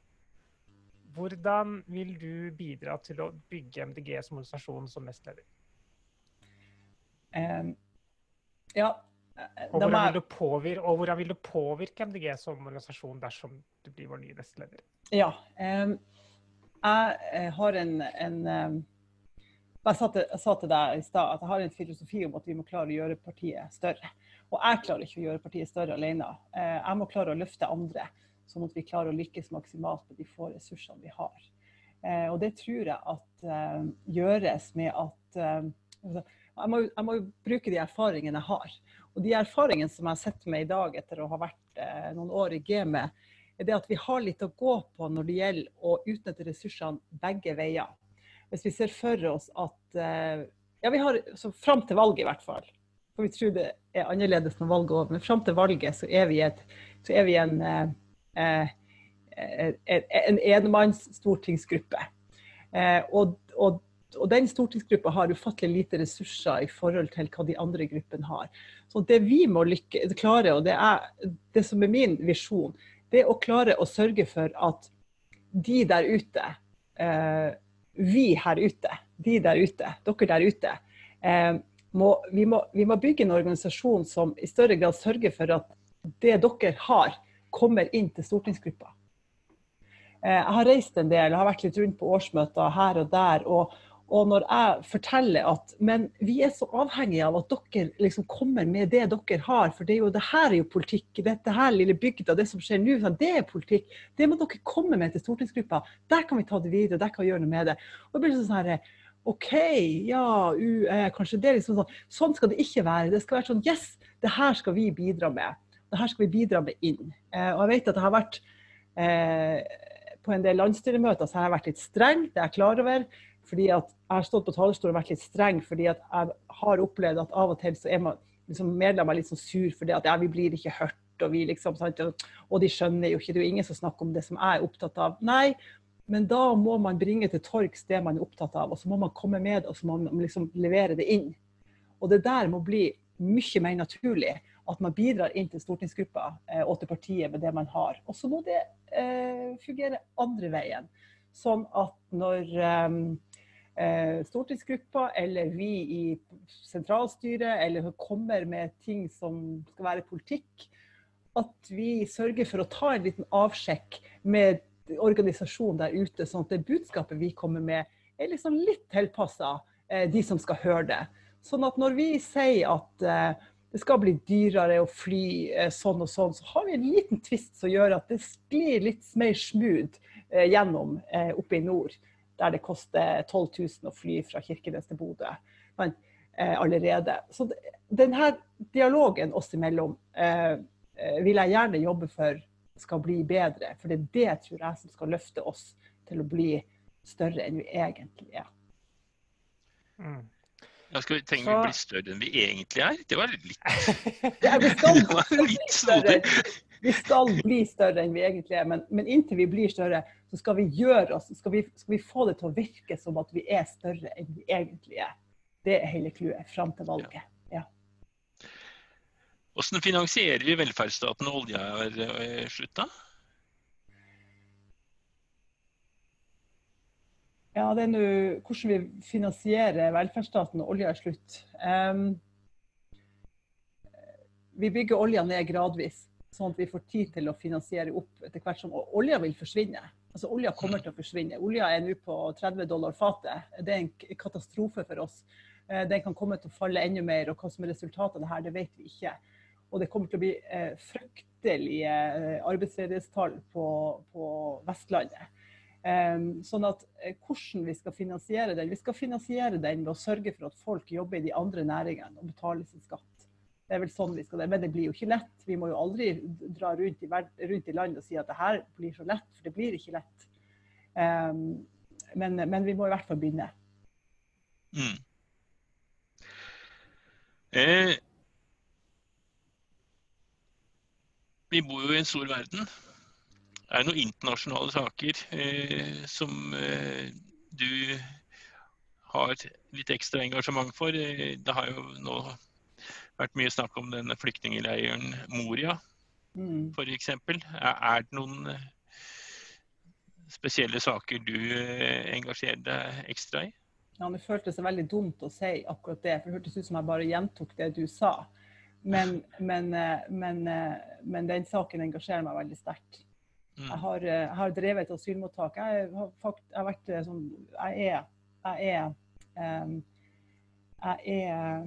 Hvordan vil du bidra til å bygge MDG som organisasjon som nestleder? Um, ja. Og hvordan, vil påvirke, og hvordan, vil du påvirke, MDG som organisasjon dersom du blir vår nye nestleder? Ja. Um, jeg har en, en, Jeg sa, til, jeg sa til deg i stad at jeg har en filosofi om at vi må klare å gjøre partiet større. Og jeg klarer ikke å gjøre partiet større alene. Eh, jeg må klare å løfte andre, sånn at vi klarer å lykkes maksimalt med de få ressursene vi har. Eh, og det tror jeg at gjøres med at uh, jeg, må, jeg må bruke de erfaringene jeg har. Og de erfaringene som jeg sitter med i dag etter å ha vært noen år i gamet, er det at vi har litt å gå på når det gjelder å utnytte ressursene begge veier hvis vi ser for oss at eh, Ja, vi har så fram til valget, i hvert fall. For vi tror det er annerledes når valget er over. Men fram til valget så er vi, et, så er vi en, eh, eh, en enmanns stortingsgruppe. Eh, og, og, og, den stortingsgruppa har ufattelig lite ressurser i forhold til hva de andre gruppene har. Så det vi må lykke, klare, og det er det som er min visjon, det å klare å sørge for at de der ute eh, vi her ute, de der ute, dere der ute, eh, må, vi, må, vi, må, bygge en organisasjon som i større grad sørger for at det dere har, kommer inn til stortingsgruppa. Eh, jeg har reist en del, jeg har vært litt rundt på årsmøter her og der. og og når jeg forteller at men vi er så avhengige av at dere liksom kommer med det dere har, for det er jo, det her er jo politikk. Dette her lille bygda, det som skjer nå, det er politikk. Det må dere komme med til stortingsgruppa. Der kan vi ta det videre, der kan vi gjøre noe med det. Og det blir sånn her, OK, ja, u, eh, kanskje det er liksom sånn. Sånn skal det ikke være. Det skal være sånn Yes, det her skal vi bidra med. Det her skal vi bidra med inn. Eh, og jeg vet at det har vært eh, på en del landsstyremøter så har jeg vært litt streng, det er jeg klar over fordi at jeg har stått på talerstolen og vært litt streng fordi at jeg har opplevd at av og til så er man liksom medlemmer litt sånn sur fordi at ja, vi blir ikke hørt. Og, vi liksom, sant? og de skjønner jo ikke, det er jo ingen som snakker om det som jeg er opptatt av. Nei, men da må man bringe til torgs det man er opptatt av, og så må man komme med og så må man liksom levere det inn. Og det der må bli mye mer naturlig. At man bidrar inn til stortingsgruppa eh, og til partiet med det man har. Og så må det eh, fungere andre veien. Sånn at når eh, stortingsgruppa eller vi i sentralstyret eller kommer med ting som skal være politikk, at vi sørger for å ta en liten avsjekk med organisasjonen der ute, sånn at det budskapet vi kommer med, er liksom litt tilpassa eh, de som skal høre det. Sånn at når vi sier at eh, det skal bli dyrere å fly eh, sånn og sånn, så har vi en liten tvist som gjør at det sklir litt mer smooth eh, gjennom eh, oppe i nord der det koster 12 000 å fly fra Kirkenes til Bodø eh, allerede. Så denne dialogen oss imellom eh, eh, vil jeg gjerne jobbe for skal bli bedre. For det er det tror jeg som skal løfte oss til å bli større enn vi egentlig er. Mm. Ja, skal vi trenger vi bli større enn vi egentlig er? Det var litt, det var litt snodig. Vi skal bli større enn vi egentlig er, men, men inntil vi blir større, så skal vi gjøre oss, skal vi, skal vi, få det til å virke som at vi er større enn vi egentlig er. Det er hele clouet fram til valget. Ja. Hvordan finansierer vi velferdsstaten når olja er eh, slutta? Ja, det er nå hvordan vi finansierer velferdsstaten når olja er slutt. Um, vi bygger olja ned gradvis, sånn at vi får tid til å finansiere opp etter hvert som olja vil forsvinne. Altså, olja kommer til å forsvinne. Olja er nå på 30 dollar fatet. Det er en katastrofe for oss. Eh, den kan komme til å falle enda mer, og hva som er resultatet av det her, det vet vi ikke. Og det kommer til å bli eh, fryktelige eh, arbeidsledighetstall på, på Vestlandet. Um, sånn at hvordan vi skal finansiere den? Vi skal finansiere den ved å sørge for at folk jobber i de andre næringene og betaler sin skatt. Det er vel sånn vi skal det. Men det blir jo ikke lett. Vi må jo aldri dra rundt i, rundt i land og si at det her blir så lett, for det blir ikke lett. Um, men, men, vi må i hvert fall begynne. Mm. Eh, vi bor jo i en stor verden. Er det noen internasjonale saker eh, som eh, du har litt ekstra engasjement for? Eh, det har jo nå vært mye snakk om denne flyktningleiren Moria mm. f.eks. Er, det noen eh, spesielle saker du eh, engasjerer deg ekstra i? Ja, Det føltes veldig dumt å si akkurat det, for det hørtes ut som jeg bare gjentok det du sa. Men, men, eh, men, men den saken engasjerer meg veldig sterkt. Mm. Jeg, har, jeg har drevet et asylmottak. Jeg har, jeg har vært sånn Jeg er, jeg er Jeg er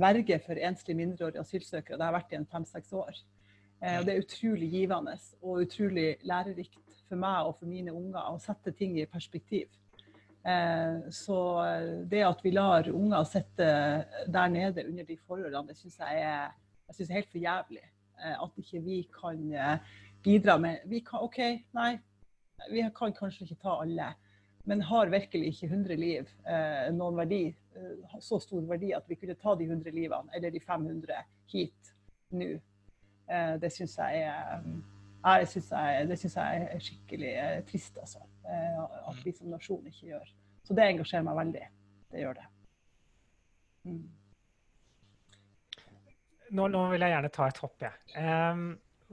verge for enslige mindreårige asylsøkere. Det har vært i en fem-seks år. Og det er utrolig givende og utrolig lærerikt for meg og for mine unger å sette ting i perspektiv. Så det at vi lar unger sitte der nede under de forholdene, det syns jeg, jeg synes er helt for jævlig. At ikke vi kan bidra med vi kan, OK, nei, vi kan kanskje ikke ta alle. Men har virkelig ikke 100 liv eh, noen verdi, eh, så stor verdi at vi kunne ta de 100 livene, eller de 500, hit nå? Eh, det syns jeg er jeg synes jeg, det syns jeg er skikkelig trist, altså. At vi som nasjon ikke gjør. Så det engasjerer meg veldig. Det gjør det. Mm. Nå, nå, vil jeg gjerne ta et hopp, jeg. Ja.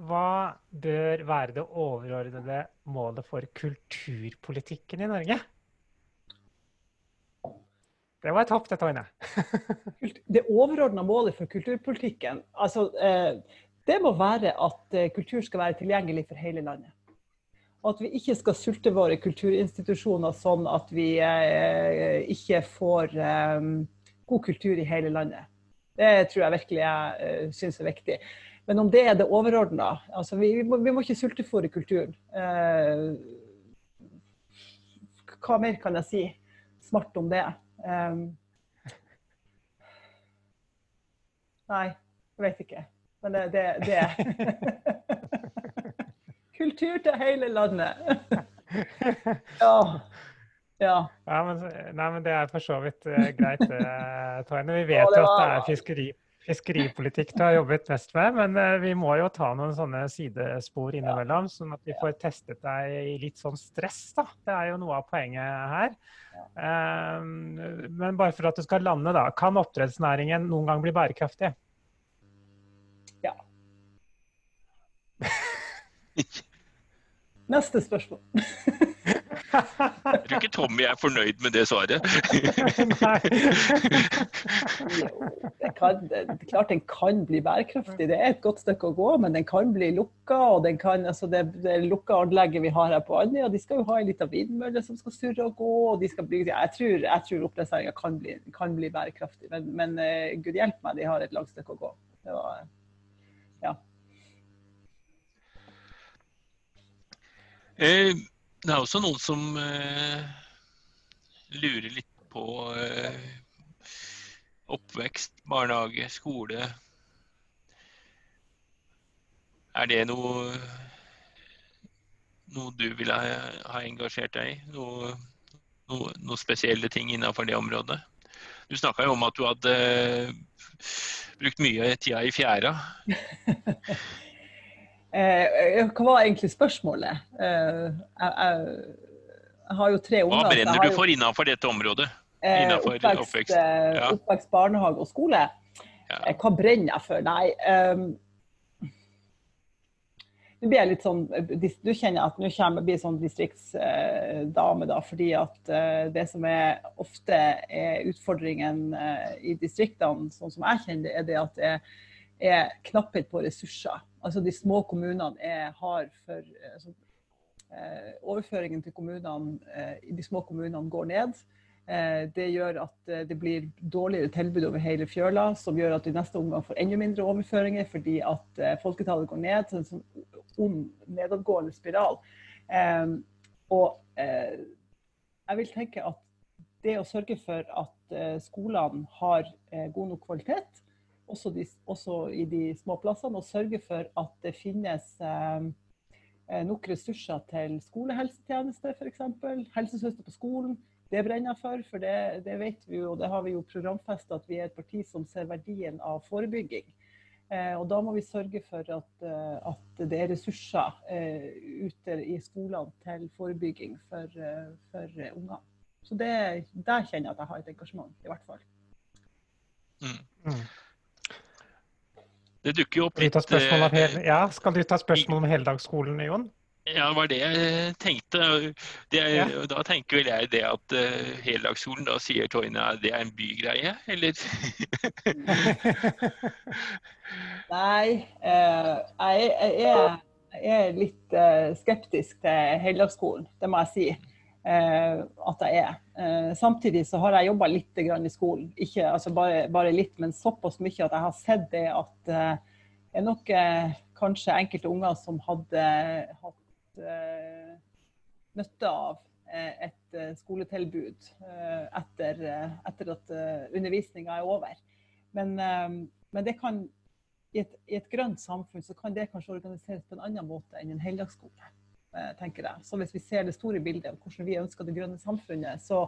Hva bør være det overordnede målet for kulturpolitikken i Norge? Det var et hopp, det, Toine. det overordna målet for kulturpolitikken altså, eh, det må være at eh, kultur skal være tilgjengelig for hele landet. Og at vi ikke skal sulte våre kulturinstitusjoner sånn at vi eh, ikke får god kultur i hele landet. Det tror jeg virkelig jeg syns er viktig. Men om det er det overordna altså vi, vi, vi, må ikke sultefòre kulturen. Hva mer kan jeg si smart om det? Um, nei, jeg vet ikke. Men det, det, det. Kultur til hele landet. ja. Ja. ja men, nei, men det er for så vidt uh, greit, uh, Toine. Vi vet jo at det er fiskeri fiskeripolitikk du har jobbet mest med, men eh, vi må jo ta noen sånne sidespor innimellom, sånn at vi får testet deg i litt sånn stress. da. Det er jo noe av poenget her. Um, men bare for at du skal lande, da. Kan oppdrettsnæringen noen gang bli bærekraftig? Ja. Neste spørsmål. Jeg tror ikke Tommy er fornøyd med det svaret. det, kan, det, klart den kan bli bærekraftig. Det er et godt stykke å gå, men den kan bli lukka. og den kan, altså det, det lukka anlegget vi har her på Andøya, de skal jo ha en liten vindmølle som skal surre og gå. og de skal bli, Jeg tror, jeg tror oppdrettsnæringa kan, kan, bli bærekraftig, men, men uh, gud hjelpe meg, de har et langt stykke å gå. Det var, ja. Eh, det er også noen som eh, lurer litt på eh, oppvekst, barnehage, skole. Er det noe, noe du ville ha, ha engasjert deg i? Noe, noe, noe, spesielle ting innenfor det området? Du snakka jo om at du hadde brukt mye tida i fjæra. Eh, hva var egentlig spørsmålet? Eh, jeg, jeg, jeg, har jo tre unger. Hva brenner du for innenfor dette området? Eh, innenfor oppvekst, oppvekst. Ja. oppvekst, barnehage og skole. Ja. Hva brenner jeg for? Nei. Um, nå blir jeg litt sånn, Du kjenner at nå kommer jeg bli sånn distriktsdame, da, fordi at det som er ofte er utfordringen i distriktene, sånn som jeg kjenner det, er det at det er knapphet på ressurser. Altså de små kommunene er, har for altså, eh, Overføringen til kommunene eh, de små kommunene går ned. Eh, det gjør at eh, det blir dårligere tilbud over hele fjøla, som gjør at i neste omgang får enda mindre overføringer fordi at eh, folketallet går ned. Så en sånn ond nedadgående spiral. Eh, og jeg vil tenke at det å sørge for at skolene har god nok kvalitet, også, de, også, i de små plassene, og sørge for at det finnes eh, eh nok ressurser til skolehelsetjeneste, f.eks. Helsesøster på skolen. Det brenner jeg for, for det, det, vet vi jo, og det har vi jo programfesta at vi er et parti som ser verdien av forebygging. Eh, og da må vi sørge for at, eh, at det er ressurser eh, ute i skolene til forebygging for, for unger. Så det, der kjenner jeg at jeg har et engasjement, i hvert fall. Mm. Det dukker jo opp litt hele, Ja, Skal du ta spørsmål om heldagsskolen, Jon? Ja, det var det jeg tenkte. Det er, ja. Da tenker vel jeg det at uh, heldagsskolen, da sier Toine at det er en bygreie, eller? Nei, uh, jeg, jeg, er, jeg, er, litt uh, skeptisk til heldagsskolen, det må jeg si. Eh, at jeg er. Eh, samtidig så har jeg jobba litt i skolen. Ikke altså bare, bare, litt, men såpass mye at jeg har sett det at eh, det er nok eh, kanskje enkelte unger som hadde hatt nytte av et skoletilbud etter, etter at undervisninga er over. Men, men det kan i et, i et, grønt samfunn så kan det kanskje organiseres på en annen måte enn en heldagsskole. Eh, tenker jeg. Så hvis vi ser det store bildet av hvordan vi ønsker det grønne samfunnet, så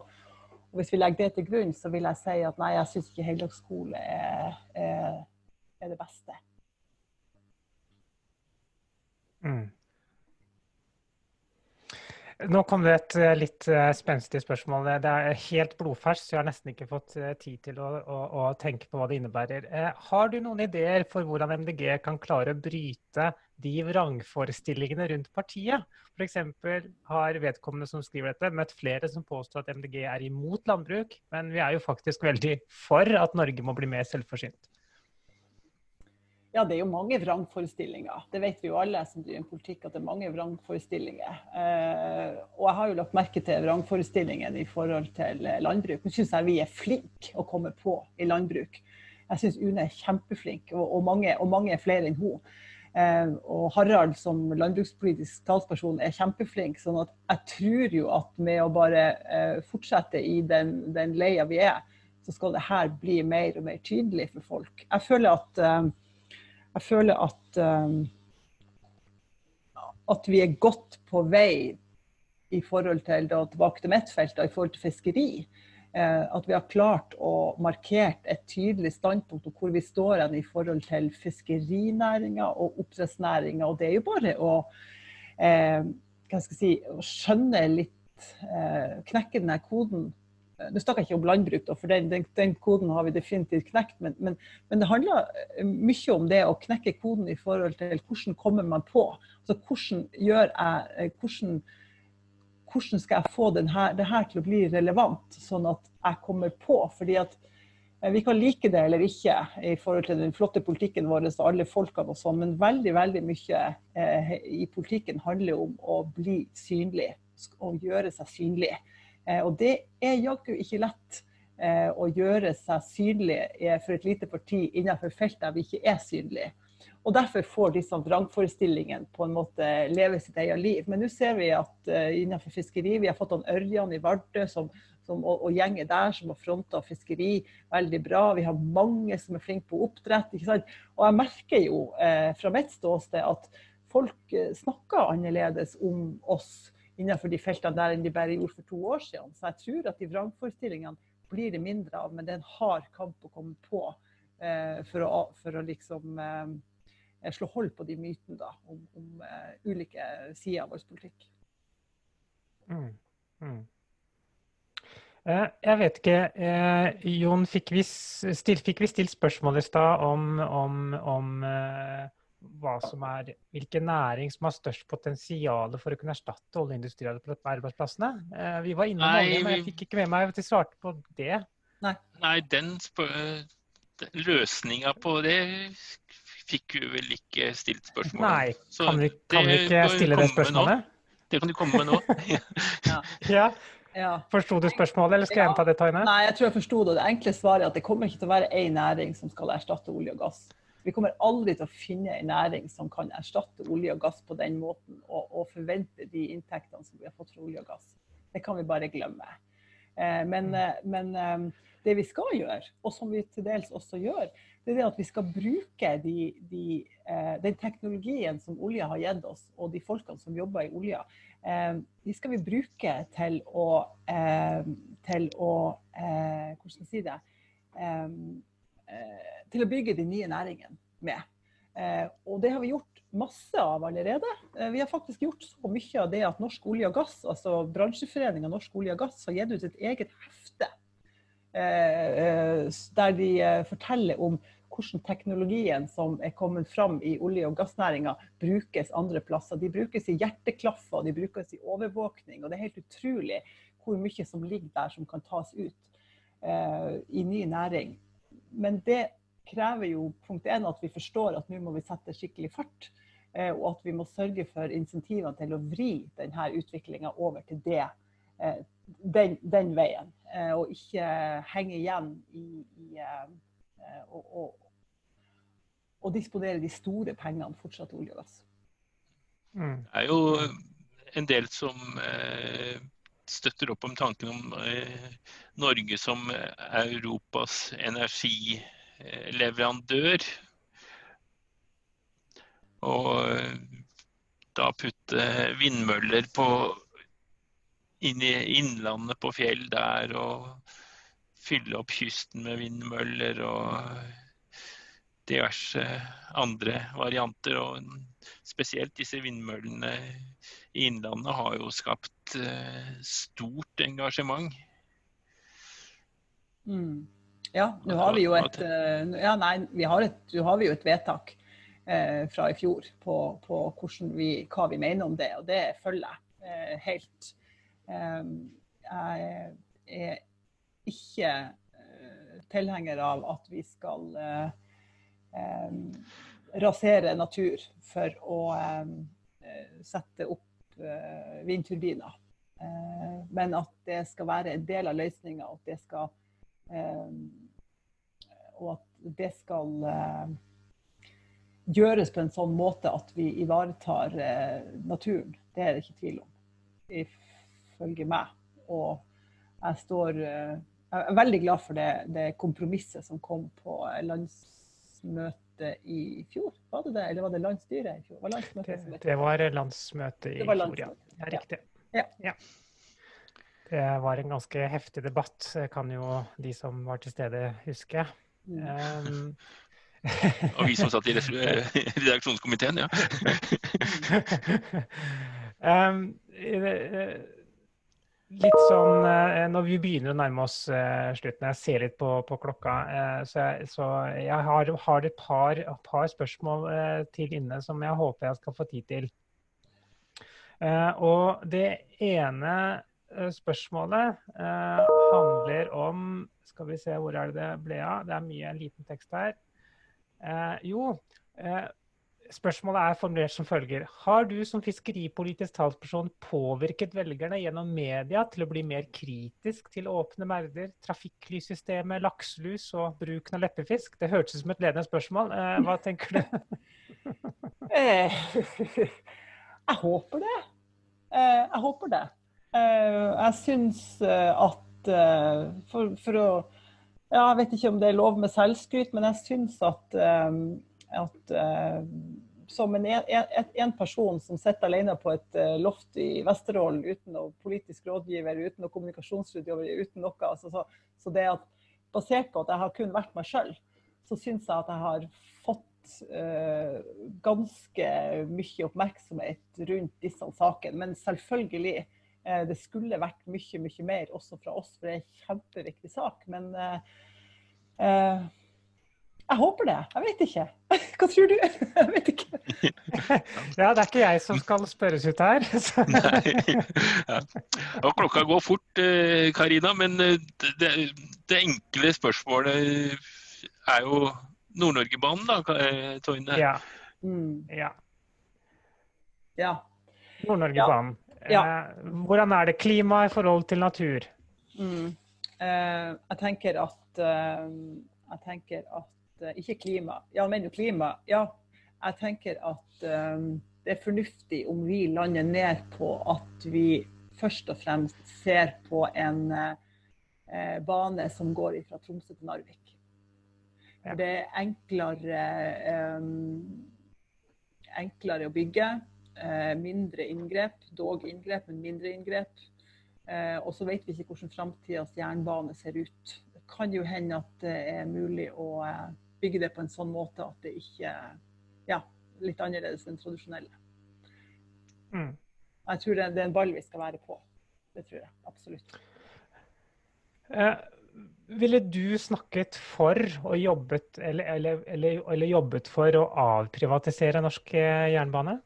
og hvis vi legger det til grunn, så vil jeg si at nei, jeg syns ikke heldagsskole er, er, er, det beste. Mm. Nå kom det et eh, litt eh, spenstig spørsmål. Det er helt blodferskt, så jeg har nesten ikke fått eh, tid til å, å, å, tenke på hva det innebærer. Har du noen ideer for hvordan MDG kan klare å bryte de vrangforestillingene rundt partiet? F.eks. har vedkommende som skriver dette, møtt flere som påstår at MDG er imot landbruk, men vi er jo faktisk veldig for at Norge må bli mer selvforsynt. Ja, det er jo mange vrangforestillinger. Det vet vi jo alle som driver politikk, at det er mange vrangforestillinger. Eh, og jeg har jo lagt merke til vrangforestillingen i forhold til landbruk. Nå syns jeg vi er flinke å komme på i landbruk. Jeg syns Une er kjempeflink, og, og, mange, og mange er flere enn hun. Eh, og Harald som landbrukspolitisk talsperson er kjempeflink. sånn at jeg tror jo at med å bare eh, fortsette i den, den leia vi er, så skal det her bli mer og mer tydelig for folk. Jeg føler at eh, jeg føler at, um, at vi er godt på vei i forhold til da, tilbake til mitt felt, i forhold til fiskeri. Eh, at vi har klart å markere et tydelig standpunkt om hvor vi står i forhold til fiskerinæringa og oppdrettsnæringa. Og det er jo bare å, eh, si, skjønne litt, eh, knekke denne koden nå snakker jeg ikke om landbruk, for den, den, den, koden har vi definitivt knekt. Men, men, men, det handler eh, mye om det å knekke koden i forhold til hvordan kommer man på. Altså hvordan jeg, eh, hvordan, hvordan skal jeg få denne, det her til å bli relevant, sånn at jeg kommer på. fordi at eh, vi kan like det eller ikke i forhold til den flotte politikken vår og alle folkene og sånn, men veldig veldig mye i politikken handler om å bli synlig og gjøre seg synlig. Eh, og det er jaggu ikke lett eh, å gjøre seg synlig eh, for et lite parti innenfor felt der vi ikke er synlige. Og Derfor får disse vrangforestillingene på en måte leve sitt eget liv. Men nå ser vi at innenfor fiskeri Vi har fått han Ørjan i Vardø som, som, og, og gjengen der som har fronta fiskeri veldig bra. Vi har mange som er flinke på oppdrett. ikke sant? Og jeg merker jo eh, fra mitt ståsted at folk snakker annerledes om oss innenfor de feltene der enn de bare gjorde for to år siden. Så jeg tror at de vrangforestillingene blir det mindre av, men det er en hard kamp å komme på eh, for, å, for, å, liksom eh, slå hold på de mytene da, om, om uh, ulike sider av vår politikk. Mm. Mm. Eh, jeg vet ikke, eh, Jon, fikk vi, stilt, fikk vi stilt spørsmål i stad om, om, om er, hvilken næring som har størst potensial for å kunne erstatte oljeindustriarbeidsplassene. Eh, vi var innom Nei, olje, men jeg fikk ikke med meg at de svarte på det. Nei, Nei den, den løsninga på det fikk vi vel ikke stilt spørsmål om. Nei, kan vi, kan vi ikke stille det spørsmålet? Det kan du komme med nå. ja. ja. Ja. Forsto du spørsmålet, eller skal jeg gjenta det, Taine? Nei, jeg tror jeg forsto det. Det enkle svaret er at det kommer ikke til å være én næring som skal erstatte olje og gass. Vi kommer aldri til å finne en næring som kan erstatte olje og gass på den måten, og, og forvente de inntektene som vi har fått fra olje og gass. Det kan vi bare glemme. Eh, men, mm. eh, men eh, det vi skal gjøre, og som vi til dels også gjør, det er at vi skal bruke de, de, eh, den teknologien som olja har gitt oss, og de folkene som jobber i olja, eh, de skal vi bruke til å, eh, til å Hvordan skal jeg si det? Eh, til å bygge de nye næringene med. Eh, og det har vi gjort masse av allerede. Eh, vi har faktisk gjort så mye av det at Norsk olje og gass, altså bransjeforeninga Norsk olje og gass, har gitt ut et eget hefte der de forteller om hvordan teknologien som er kommet fram i olje- og gassnæringa, brukes andre plasser. De brukes i hjerteklaffer, de brukes i overvåkning. Og det er helt utrolig hvor mye som ligger der som kan tas ut i ny næring men det krever jo punkt én at vi forstår at nå må vi sette skikkelig fart. Eh, og at vi må sørge for insentivene til å vri denne utviklinga over til det eh, den, den, veien. Eh, og ikke henge igjen i, i og, og, og, disponere de store pengene fortsatt olje og gass. Mm. Det er jo en del som eh, støtter opp om tanken om eh, Norge som Europas energileverandør. Og eh, da putte vindmøller på, inn i innlandet på fjell der og fylle opp kysten med vindmøller og diverse andre varianter. Og spesielt disse vindmøllene Innlandet har jo skapt uh, stort engasjement. Mm. Ja, nå har vi jo et, uh, ja, nei, vi har et, har vi jo et vedtak uh, fra i fjor på, på vi, hva vi mener om det, og det følger jeg helt. Um, jeg er ikke tilhenger av at vi skal rasere natur for å sette opp vindturbiner. Uh, men at det skal være en del av løsninga, og at det skal um, Og at det skal gjøres på en sånn måte at vi ivaretar naturen. Det er det ikke tvil om, ifølge meg. Og jeg står jeg er veldig glad for det, det kompromisset som kom på landsmøtet landsmøte i fjor? Var det det, eller var det landsstyret i fjor? Var det, det, var landsmøtet i var fjor, ja. ja riktig. Ja. ja. Det var en ganske heftig debatt, kan jo de som var til stede, huske. Mm. Um, og vi som satt i redaksjonskomiteen, ja. um, litt sånn eh, Når vi begynner å nærme oss uh, slutten, jeg ser litt på, på klokka, uh, så, jeg, så, jeg, har, har et par, par spørsmål til inne som jeg håper jeg skal få tid til. og det ene spørsmålet handler om Skal vi se, hvor er det det ble av? Det er mye en liten tekst her. jo, Spørsmålet er formulert som følger. Har du som fiskeripolitisk talsperson påvirket velgerne gjennom media til å bli mer kritisk til åpne merder, trafikklyssystemet, lakselus og bruken av leppefisk? Det hørtes ut som et ledende spørsmål. Eh, hva tenker du? Eh, jeg håper det. Eh, jeg håper det. Jeg syns at for, for, å ja, Jeg vet ikke om det er lov med selvskryt, men jeg syns at at uh, som en, en, en, person som sitter alene på et uh, loft i Vesterålen uten noe politisk rådgiver, uten noe kommunikasjonsrådgiver, uten noe altså, så, så, det at Basert på at jeg har kun vært meg sjøl, så syns jeg at jeg har fått uh, ganske mye oppmerksomhet rundt disse sakene. Men selvfølgelig, det skulle vært mye, mye mer også fra oss, for det er en kjempeviktig sak. Men jeg håper det. Jeg vet ikke. Hva tror du? Jeg vet ikke. Ja, det er ikke jeg som skal spørres ut her. Nei. Ja. Og klokka går fort, eh, Karina. Men eh, det, det enkle spørsmålet er jo Nord-Norgebanen, da, eh, Toine? Ja. Mm. ja. ja. Nord-Norgebanen. Ja. Hvordan er det klima i forhold til natur? Mm. jeg tenker at jeg tenker at Eh, ikke klima. Ja, men jo klima. Ja, jeg tenker at um, det er fornuftig om vi lander ned på at vi først og fremst ser på en uh, bane som går fra Tromsø til Narvik. Ja. Det er enklere, um, enklere å bygge. Uh, mindre inngrep. Dog inngrep, men mindre inngrep. Uh, og så vet vi ikke hvordan framtidas jernbane ser ut. Det kan jo hende at det er mulig å bygge det på en sånn måte at det ikke Ja, litt annerledes enn tradisjonelle. Mm. Jeg tror det, det, er en ball vi skal være på. Det tror jeg absolutt. Eh, ville du snakket for og jobbet, eller, eller, eller, eller, jobbet for å avprivatisere norsk eh, jernbane?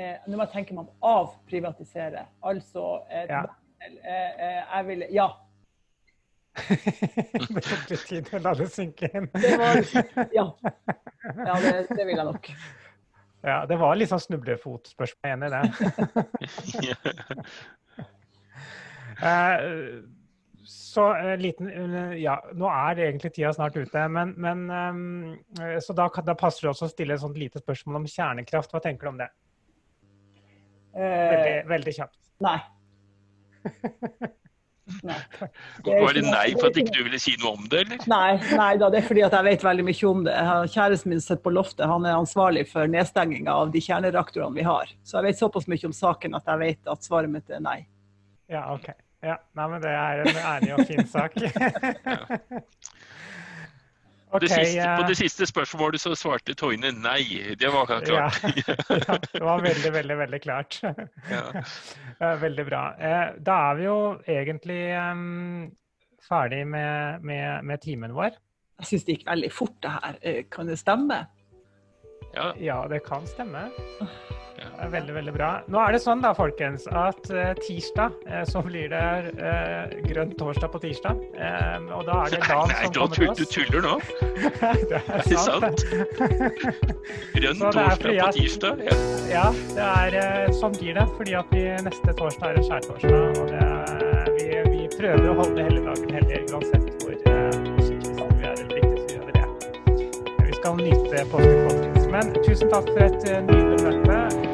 Eh, nå må jeg tenke meg om avprivatisere. Altså eh, ja. Eh, eh, jeg vil Ja, det tok litt tid å la det synke inn. Det var, ja, ja det, det, vil jeg nok. Ja, det var litt sånn snublefotspørsmål. Enig i det. Eh, så eh, liten eh, Ja, nå er egentlig tida snart ute, men, men Så da, da passer det også å stille et sånt lite spørsmål om kjernekraft. Hva tenker du om det? Veldig, veldig kjapt. nei. nei. Var det nei for at ikke du ville si noe om det, eller? Nei, nei da, det er fordi at jeg vet veldig mye om det. Kjæresten min sitter på loftet, han er ansvarlig for nedstenginga av de kjernereaktorene vi har. Så jeg vet såpass mye om saken at jeg vet at svaret mitt er nei. Ja, OK. Ja, nei, men det er en ærlig og fin sak. OK. Det siste, på eh, det siste spørsmålet så svarte Toine nei. Det var ja, klart. ja, det var veldig, veldig, veldig klart. Ja. Veldig bra. Eh, Da er vi jo egentlig um, ferdig med, med, med timen vår. Jeg syns det gikk veldig fort, det her. Eh, Kan det stemme? Ja, Ja, det kan stemme. Det er Veldig, veldig bra. Nå er det sånn da, folkens, at eh, tirsdag eh, så blir det eh, grønn torsdag på tirsdag. Eh, og da er det Dan Nei, som du, kommer til du tuller nå. det er sant. Grønn torsdag på tirsdag. Ja. Ja, det er, eh, sånn blir det. Fordi at vi neste torsdag er en skjærtorsdag. Og det er, vi, vi prøver å holde hele dagen hellig uansett hvor eh, vi er eller ikke, så gjør vi det. Vi skal nyte påsken, folkens. Men tusen takk for et eh, nydelig møte.